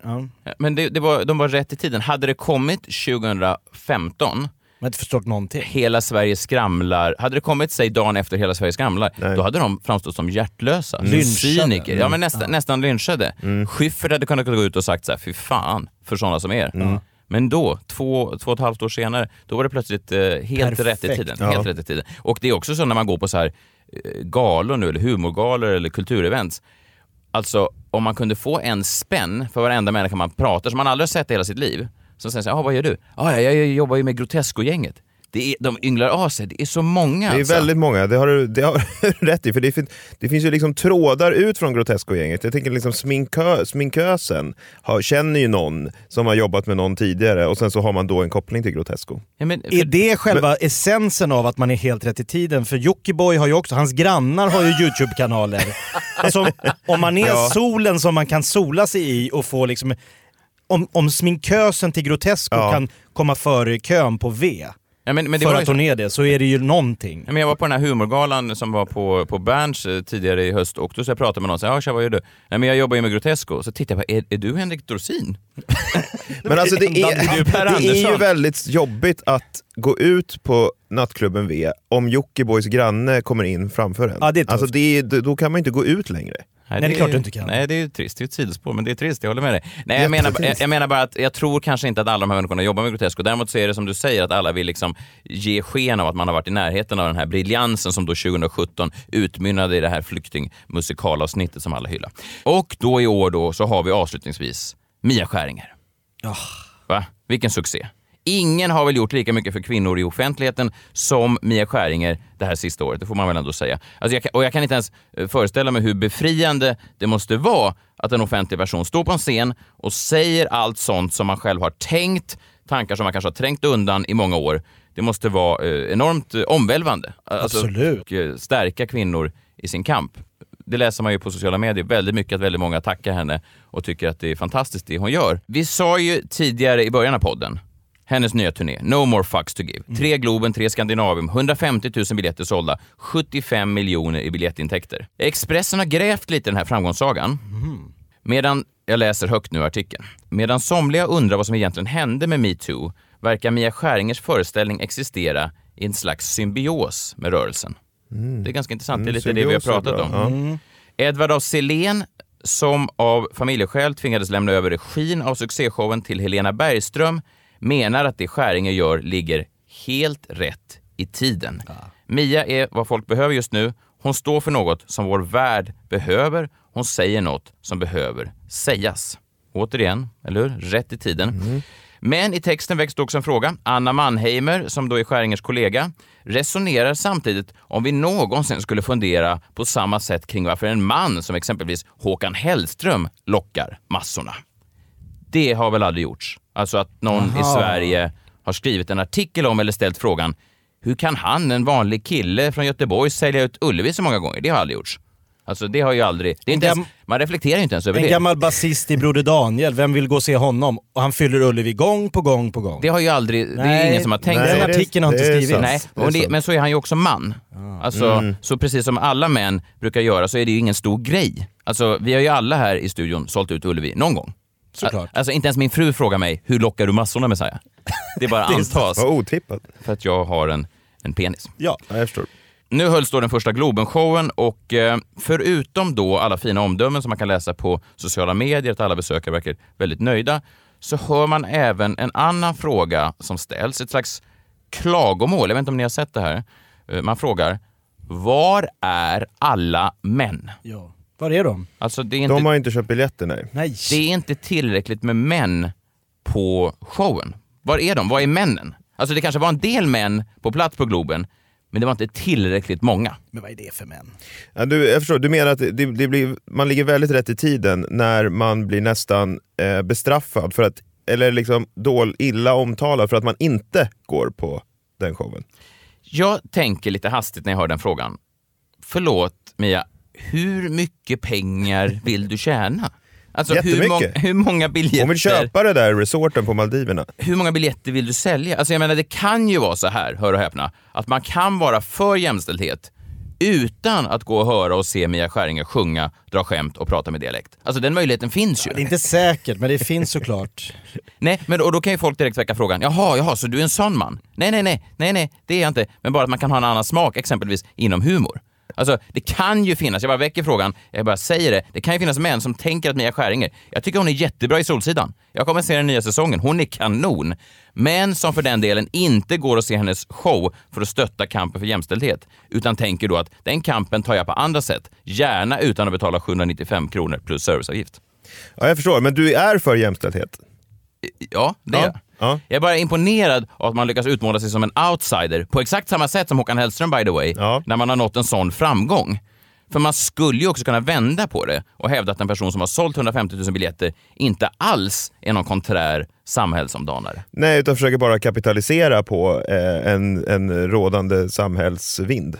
Ja. Men det, det var, de var rätt i tiden. Hade det kommit 2015 Man har inte förstått någonting. Hela Sverige skramlar. Hade det kommit, säg dagen efter Hela Sverige skramlar, då hade de framstått som hjärtlösa. Lynchade. cyniker. Ja, men Mm. nästan, Ja. nästan lynchade. Schyffert hade kunnat gå ut och sagt så här, fy fan för sådana som er. Mm. Men då, två, två och ett halvt år senare, då var det plötsligt eh, helt Perfekt. rätt i tiden. Ja. Helt rätt i tiden. Och det är också så när man går på så här galor nu, eller humorgalor eller kulturevents. Alltså, om man kunde få en spänn för varenda människa man pratar, som man aldrig har sett i hela sitt liv. Så säger ah, vad gör du? Ah, jag jobbar ju med Grotesco-gänget. Det är, de ynglar av sig, det är så många. Det är alltså. väldigt många, det har du det har du rätt i. För det, fin- det finns ju liksom trådar ut från Grotesco-gänget. Jag tänker liksom sminkö, sminkösen har, känner ju någon som har jobbat med någon tidigare och sen så har man då en koppling till Grotesco. Ja, men, Är det själva essensen av att man är helt rätt i tiden? För Jockiboi har ju också, hans grannar har ju YouTube-kanaler. alltså, om man är Ja. solen som man kan sola sig i och få liksom... Om, om sminkösen till Grotesco Ja. kan komma före kön på V, Ja, men, men det för var att hon är det, så är det ju någonting. Ja, men jag var på den här humorgalan som var på, på Berns eh, tidigare i höst och då så jag pratade med någon och sa, ja tja vad gör du? Nej men jag jobbar ju med Grotesco. Så tittade jag på, är, är du Henrik Dorsin? Men alltså det Det är ju är, Per det är ju väldigt jobbigt att gå ut på nattklubben V om Jockibois granne kommer in framför en. Ja, det är tufft. alltså det är, då kan man inte gå ut längre. Nej, det är klart du inte kan. Nej, det är ju trist. Det är ett sidospår, men det är trist. Jag håller med dig. Nej, jag menar, jag, jag menar bara att jag tror kanske inte att alla de här människorna jobbar med Grotesco. Däremot så är det som du säger, att alla vill liksom ge sken av att man har varit i närheten av den här briljansen som då 2017 utmynnade i det här flyktingmusikalavsnittet som alla hyllar. Och då i år då så har vi avslutningsvis Mia Skäringer. Va? Vilken succé. Ingen har väl gjort lika mycket för kvinnor i offentligheten som Mia Skäringer det här sista året. Det får man väl ändå säga. Alltså jag kan, och jag kan inte ens eh, föreställa mig hur befriande det måste vara att en offentlig person står på en scen och säger allt sånt som man själv har tänkt, tankar som man kanske har trängt undan i många år. Det måste vara eh, enormt eh, omvälvande. Alltså, Absolut. Och eh, stärka kvinnor i sin kamp. Det läser man ju på sociala medier väldigt mycket, att väldigt många tackar henne och tycker att det är fantastiskt det hon gör. Vi sa ju tidigare i början av podden, hennes nya turné, No more fucks to give. Tre Globen, tre Skandinavium, 150 000 biljetter sålda, 75 miljoner i biljettintäkter. Expressen har grävt lite i den här framgångssagan. Medan, jag läser högt nu artikeln. Medan somliga undrar vad som egentligen hände med metoo verkar Mia Skäringers föreställning existera i en slags symbios med rörelsen. Det är ganska intressant, det är Mm, lite det vi har pratat om. Edvard af Sillén, som av familjeskäl tvingades lämna över regin av succéshowen till Helena Bergström, menar att det Skäringer gör ligger helt rätt i tiden. Mia är vad folk behöver just nu. Hon står för något som vår värld behöver. Hon säger något som behöver sägas. Återigen, eller hur? Rätt i tiden. Men i texten väcks också en fråga. Anna Mannheimer, som då är Skäringers kollega, resonerar samtidigt om vi någonsin skulle fundera på samma sätt kring varför en man som exempelvis Håkan Hellström lockar massorna. Det har väl aldrig gjorts? Alltså att någon i Aha. Sverige har skrivit en artikel om eller ställt frågan hur kan han, en vanlig kille från Göteborg, sälja ut Ullevi så många gånger? Det har aldrig gjorts. Alltså det har ju aldrig... Det är inte En ens, man reflekterar ju inte ens över En det. gammal basist i Broder Daniel, vem vill gå och se honom? Och han fyller Ullevi gång på gång på gång. Det har ju aldrig, det är Nej, ingen som har tänkt den så. artikeln har inte skrivits. Nej, och det, men så är han ju också man. Alltså, Mm. Så precis som alla män brukar göra så är det ju ingen stor grej. Alltså, vi har ju alla här i studion sålt ut Ullevi någon gång. Såklart. Alltså inte ens min fru frågar mig, hur lockar du massorna Messiah? Det bara Det är antas. Vad otippat. För att jag har en, en penis. Ja. jag förstår. Nu hölls då den första Globenshowen och eh, förutom då alla fina omdömen som man kan läsa på sociala medier, att alla besökare verkar väldigt nöjda, så hör man även en annan fråga som ställs, ett slags klagomål. Jag vet inte om ni har sett det här. Eh, Man frågar, var är alla män? Ja. Var är de? Alltså, det är inte, De har inte köpt biljetter, nej. Nej. det är inte tillräckligt med män på showen. Var är de? Var är männen? Alltså det kanske var en del män på plats på Globen, men det var inte tillräckligt många. Men vad är det för män? Ja, du, jag förstår, du menar att det, det blir, man ligger väldigt rätt i tiden när man blir nästan eh, bestraffad, för att, eller liksom dål, illa omtalad för att man inte går på den showen. Jag tänker lite hastigt när jag hör den frågan. Förlåt Mia, hur mycket pengar vill du tjäna? Alltså hur, mång, hur många biljetter... Hon vill köpa det där resorten på Maldiverna. hur många biljetter vill du sälja? Alltså jag menar, det kan ju vara så här, hör och häpna, att man kan vara för jämställdhet utan att gå och höra och se Mia Skäringer sjunga, dra skämt och prata med dialekt. Alltså den möjligheten finns ju. Det är inte säkert, men det finns såklart. Nej, men och då kan ju folk direkt väcka frågan, jaha, jaha, så du är en sån man? Nej, nej, nej, nej, nej, det är jag inte. Men bara att man kan ha en annan smak, exempelvis inom humor. Alltså, det kan ju finnas, jag bara väcker frågan, jag bara säger det, det kan ju finnas män som tänker att Mia Skäringer, jag tycker hon är jättebra i Solsidan. Jag kommer se den nya säsongen, hon är kanon. Men som för den delen inte går att se hennes show för att stötta kampen för jämställdhet, utan tänker då att den kampen tar jag på andra sätt, gärna utan att betala 795 kronor plus serviceavgift. Ja, jag förstår, men du är för jämställdhet? Ja, det är jag. Ja. Jag är bara imponerad av att man lyckas utmåla sig som en outsider på exakt samma sätt som Håkan Hellström by the way, när man har nått en sån framgång. För man skulle ju också kunna vända på det och hävda att en person som har sålt 150 000 biljetter inte alls är någon konträr samhällsomdanare. Nej, utan försöker bara kapitalisera på eh, en, en rådande samhällsvind.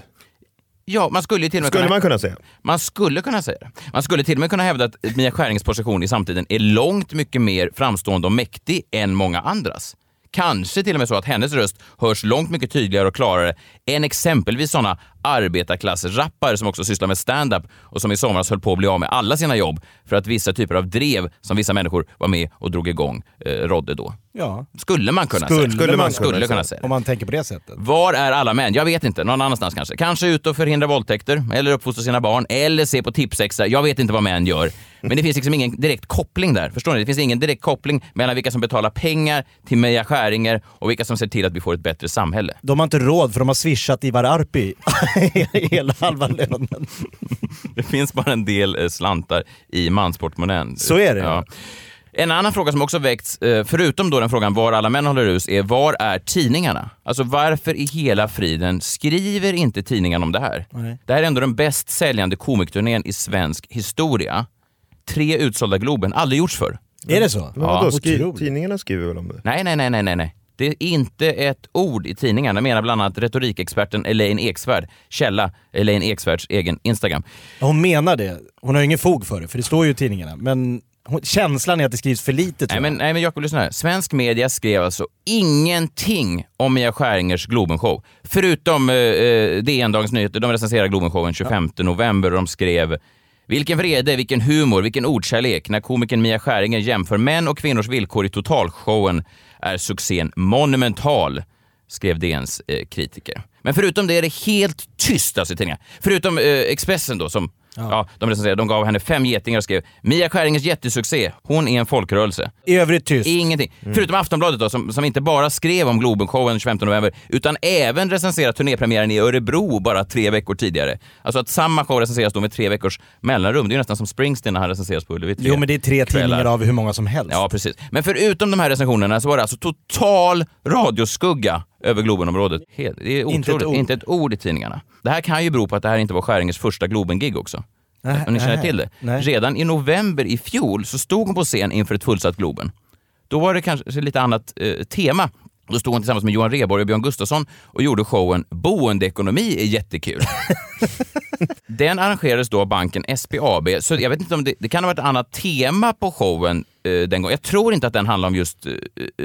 Ja, man skulle till och med Skulle man kunna säga. Man skulle kunna säga det. Man skulle till och med kunna hävda att Mia Skärings position i samtiden är långt mycket mer framstående och mäktig än många andras. Kanske till och med så att hennes röst hörs långt mycket tydligare och klarare än exempelvis sådana arbetarklassrappare som också sysslar med stand-up och som i somras höll på att bli av med alla sina jobb för att vissa typer av drev som vissa människor var med och drog igång eh, rådde då. Ja. Skulle man kunna Skulle säga. Skulle man skulle kunna kunna säga. Om man tänker på det sättet. Var är alla män? Jag vet inte. Någon annanstans kanske. Kanske ute och förhindra våldtäkter, eller uppfostra sina barn, eller se på Tipsextra. Jag vet inte vad män gör. Men det finns liksom ingen direkt koppling där. Förstår ni? Det finns ingen direkt koppling mellan vilka som betalar pengar till Mia Skäringer och vilka som ser till att vi får ett bättre samhälle. De har inte råd för de har swishat Ivar Arpi hela halva lönen. Det finns bara en del eh, slantar i mansportmonnän. Så är det. Ja. En annan fråga som också väckts, eh, förutom då den frågan var alla män håller hus, är var är tidningarna? Alltså varför i hela friden skriver inte tidningarna om det här? Nej. Det här är ändå den bäst säljande komikturnén i svensk historia. Tre utsålda Globen, aldrig gjorts förr. Är det så? Men vadå, skri- tidningarna skriver väl om det? Nej, nej, nej, nej, nej. Det är inte ett ord i tidningarna, menar bland annat retorikexperten Elaine Eksvärd. Källa Elaine Eksvärds egen Instagram. Hon menar det. Hon har ju ingen fog för det, för det står ju i tidningarna. Men känslan är att det skrivs för lite Nej men, nej, men Jakob, lyssna här. Svensk media skrev alltså ingenting om Mia Skäringers Globenshow. Förutom eh, eh, DN Dagens Nyheter, de recenserade Globenshowen 25 november och de skrev vilken vrede, vilken humor, vilken ordkärlek när komikern Mia Skäringer jämför män och kvinnors villkor i totalshowen är succén monumental, skrev DNs eh, kritiker. Men förutom det är det helt tyst alltså, i tidningarna. Förutom eh, Expressen då som Ja. de recenserade, de gav henne fem getingar och skrev Mia Skäringers jättesuccé, hon är en folkrörelse. I övrigt tyst. Ingenting. Förutom Aftonbladet då, som, som inte bara skrev om Globenshowen 25 november, utan även recenserat turnépremiären i Örebro bara tre veckor tidigare. Alltså att samma show recenseras då med tre veckors mellanrum. Det är ju nästan som Springsteen när han recenseras på Ullevi. Jo men det är tre kvällar. tidningar av hur många som helst. Ja, precis. Men förutom de här recensionerna så var det alltså total radioskugga över Globenområdet. Helt- Det är Inte ett otroligt. ord. Inte ett ord i tidningarna. Det här kan ju bero på att det här inte var Skäringers första Globen-gig också. Nej, Om ni känner till det. nej. Redan i november i fjol så stod hon på scen inför ett fullsatt Globen. Då var det kanske lite annat eh, tema. Då stod hon tillsammans med Johan Rheborg och Björn Gustafsson och gjorde showen Boendeekonomi är jättekul. Den arrangerades då av banken SBAB, så jag vet inte om det, det kan ha varit ett annat tema på showen eh, den gången. Jag tror inte att den handlar om just eh,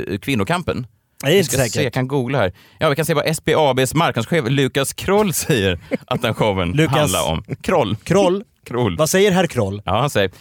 eh, kvinnokampen. Nej, Vi inte ska säkert. se, jag kan googla här. Ja, vi kan se vad SBABs marknadschef Lukas Kroll säger att den showen Lukas- handlar om. Kroll. Kroll? Kroll. Vad säger herr Kroll? Ja, han säger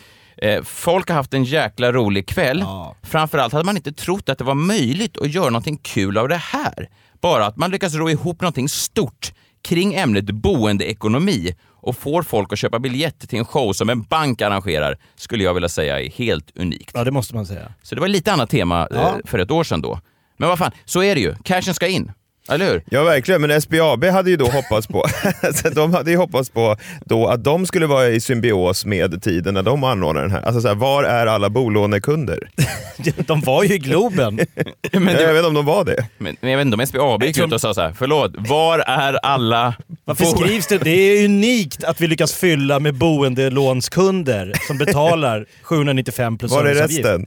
Eh, folk har haft en jäkla rolig kväll. Framförallt hade man inte trott att det var möjligt att göra någonting kul av det här. Bara att man lyckas ro ihop någonting stort kring ämnet boendeekonomi och får folk att köpa biljetter till en show som en bank arrangerar skulle jag vilja säga är helt unikt. Ja, det måste man säga. Så det var lite annat tema Ja. eh, för ett år sedan då. Men vad fan, så är det ju. Cashen ska in. Eller hur? Ja verkligen, men SBAB hade ju då hoppats på, så de hade ju hoppats på då att de skulle vara i symbios med tiden när de anordnade den här. Alltså så här, var är alla bolånekunder? de var ju i Globen. Men det- Jag vet inte om de var det. Men, men jag vet inte om SBAB gick ut och sa så här, förlåt, var är alla... Varför skrivs det? Det är unikt att vi lyckas fylla med boendelånskunder som betalar 795 plus Var är resten?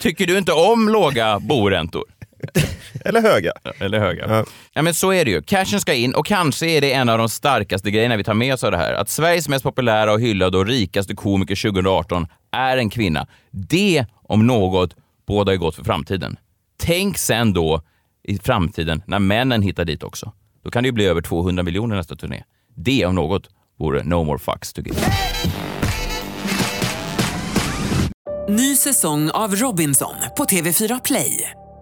Tycker du inte om låga boräntor? Eller höga. Eller höga. Ja. men så är det ju. Cashen ska in och kanske är det en av de starkaste grejerna vi tar med oss av det här. Att Sveriges mest populära och hyllade och rikaste komiker 2018 är en kvinna. Det, om något, båda är gott för framtiden. Tänk sen då i framtiden när männen hittar dit också. Då kan det ju bli över 200 miljoner nästa turné. Det om något vore no more fucks to give. Ny säsong av Robinson på TV4 Play.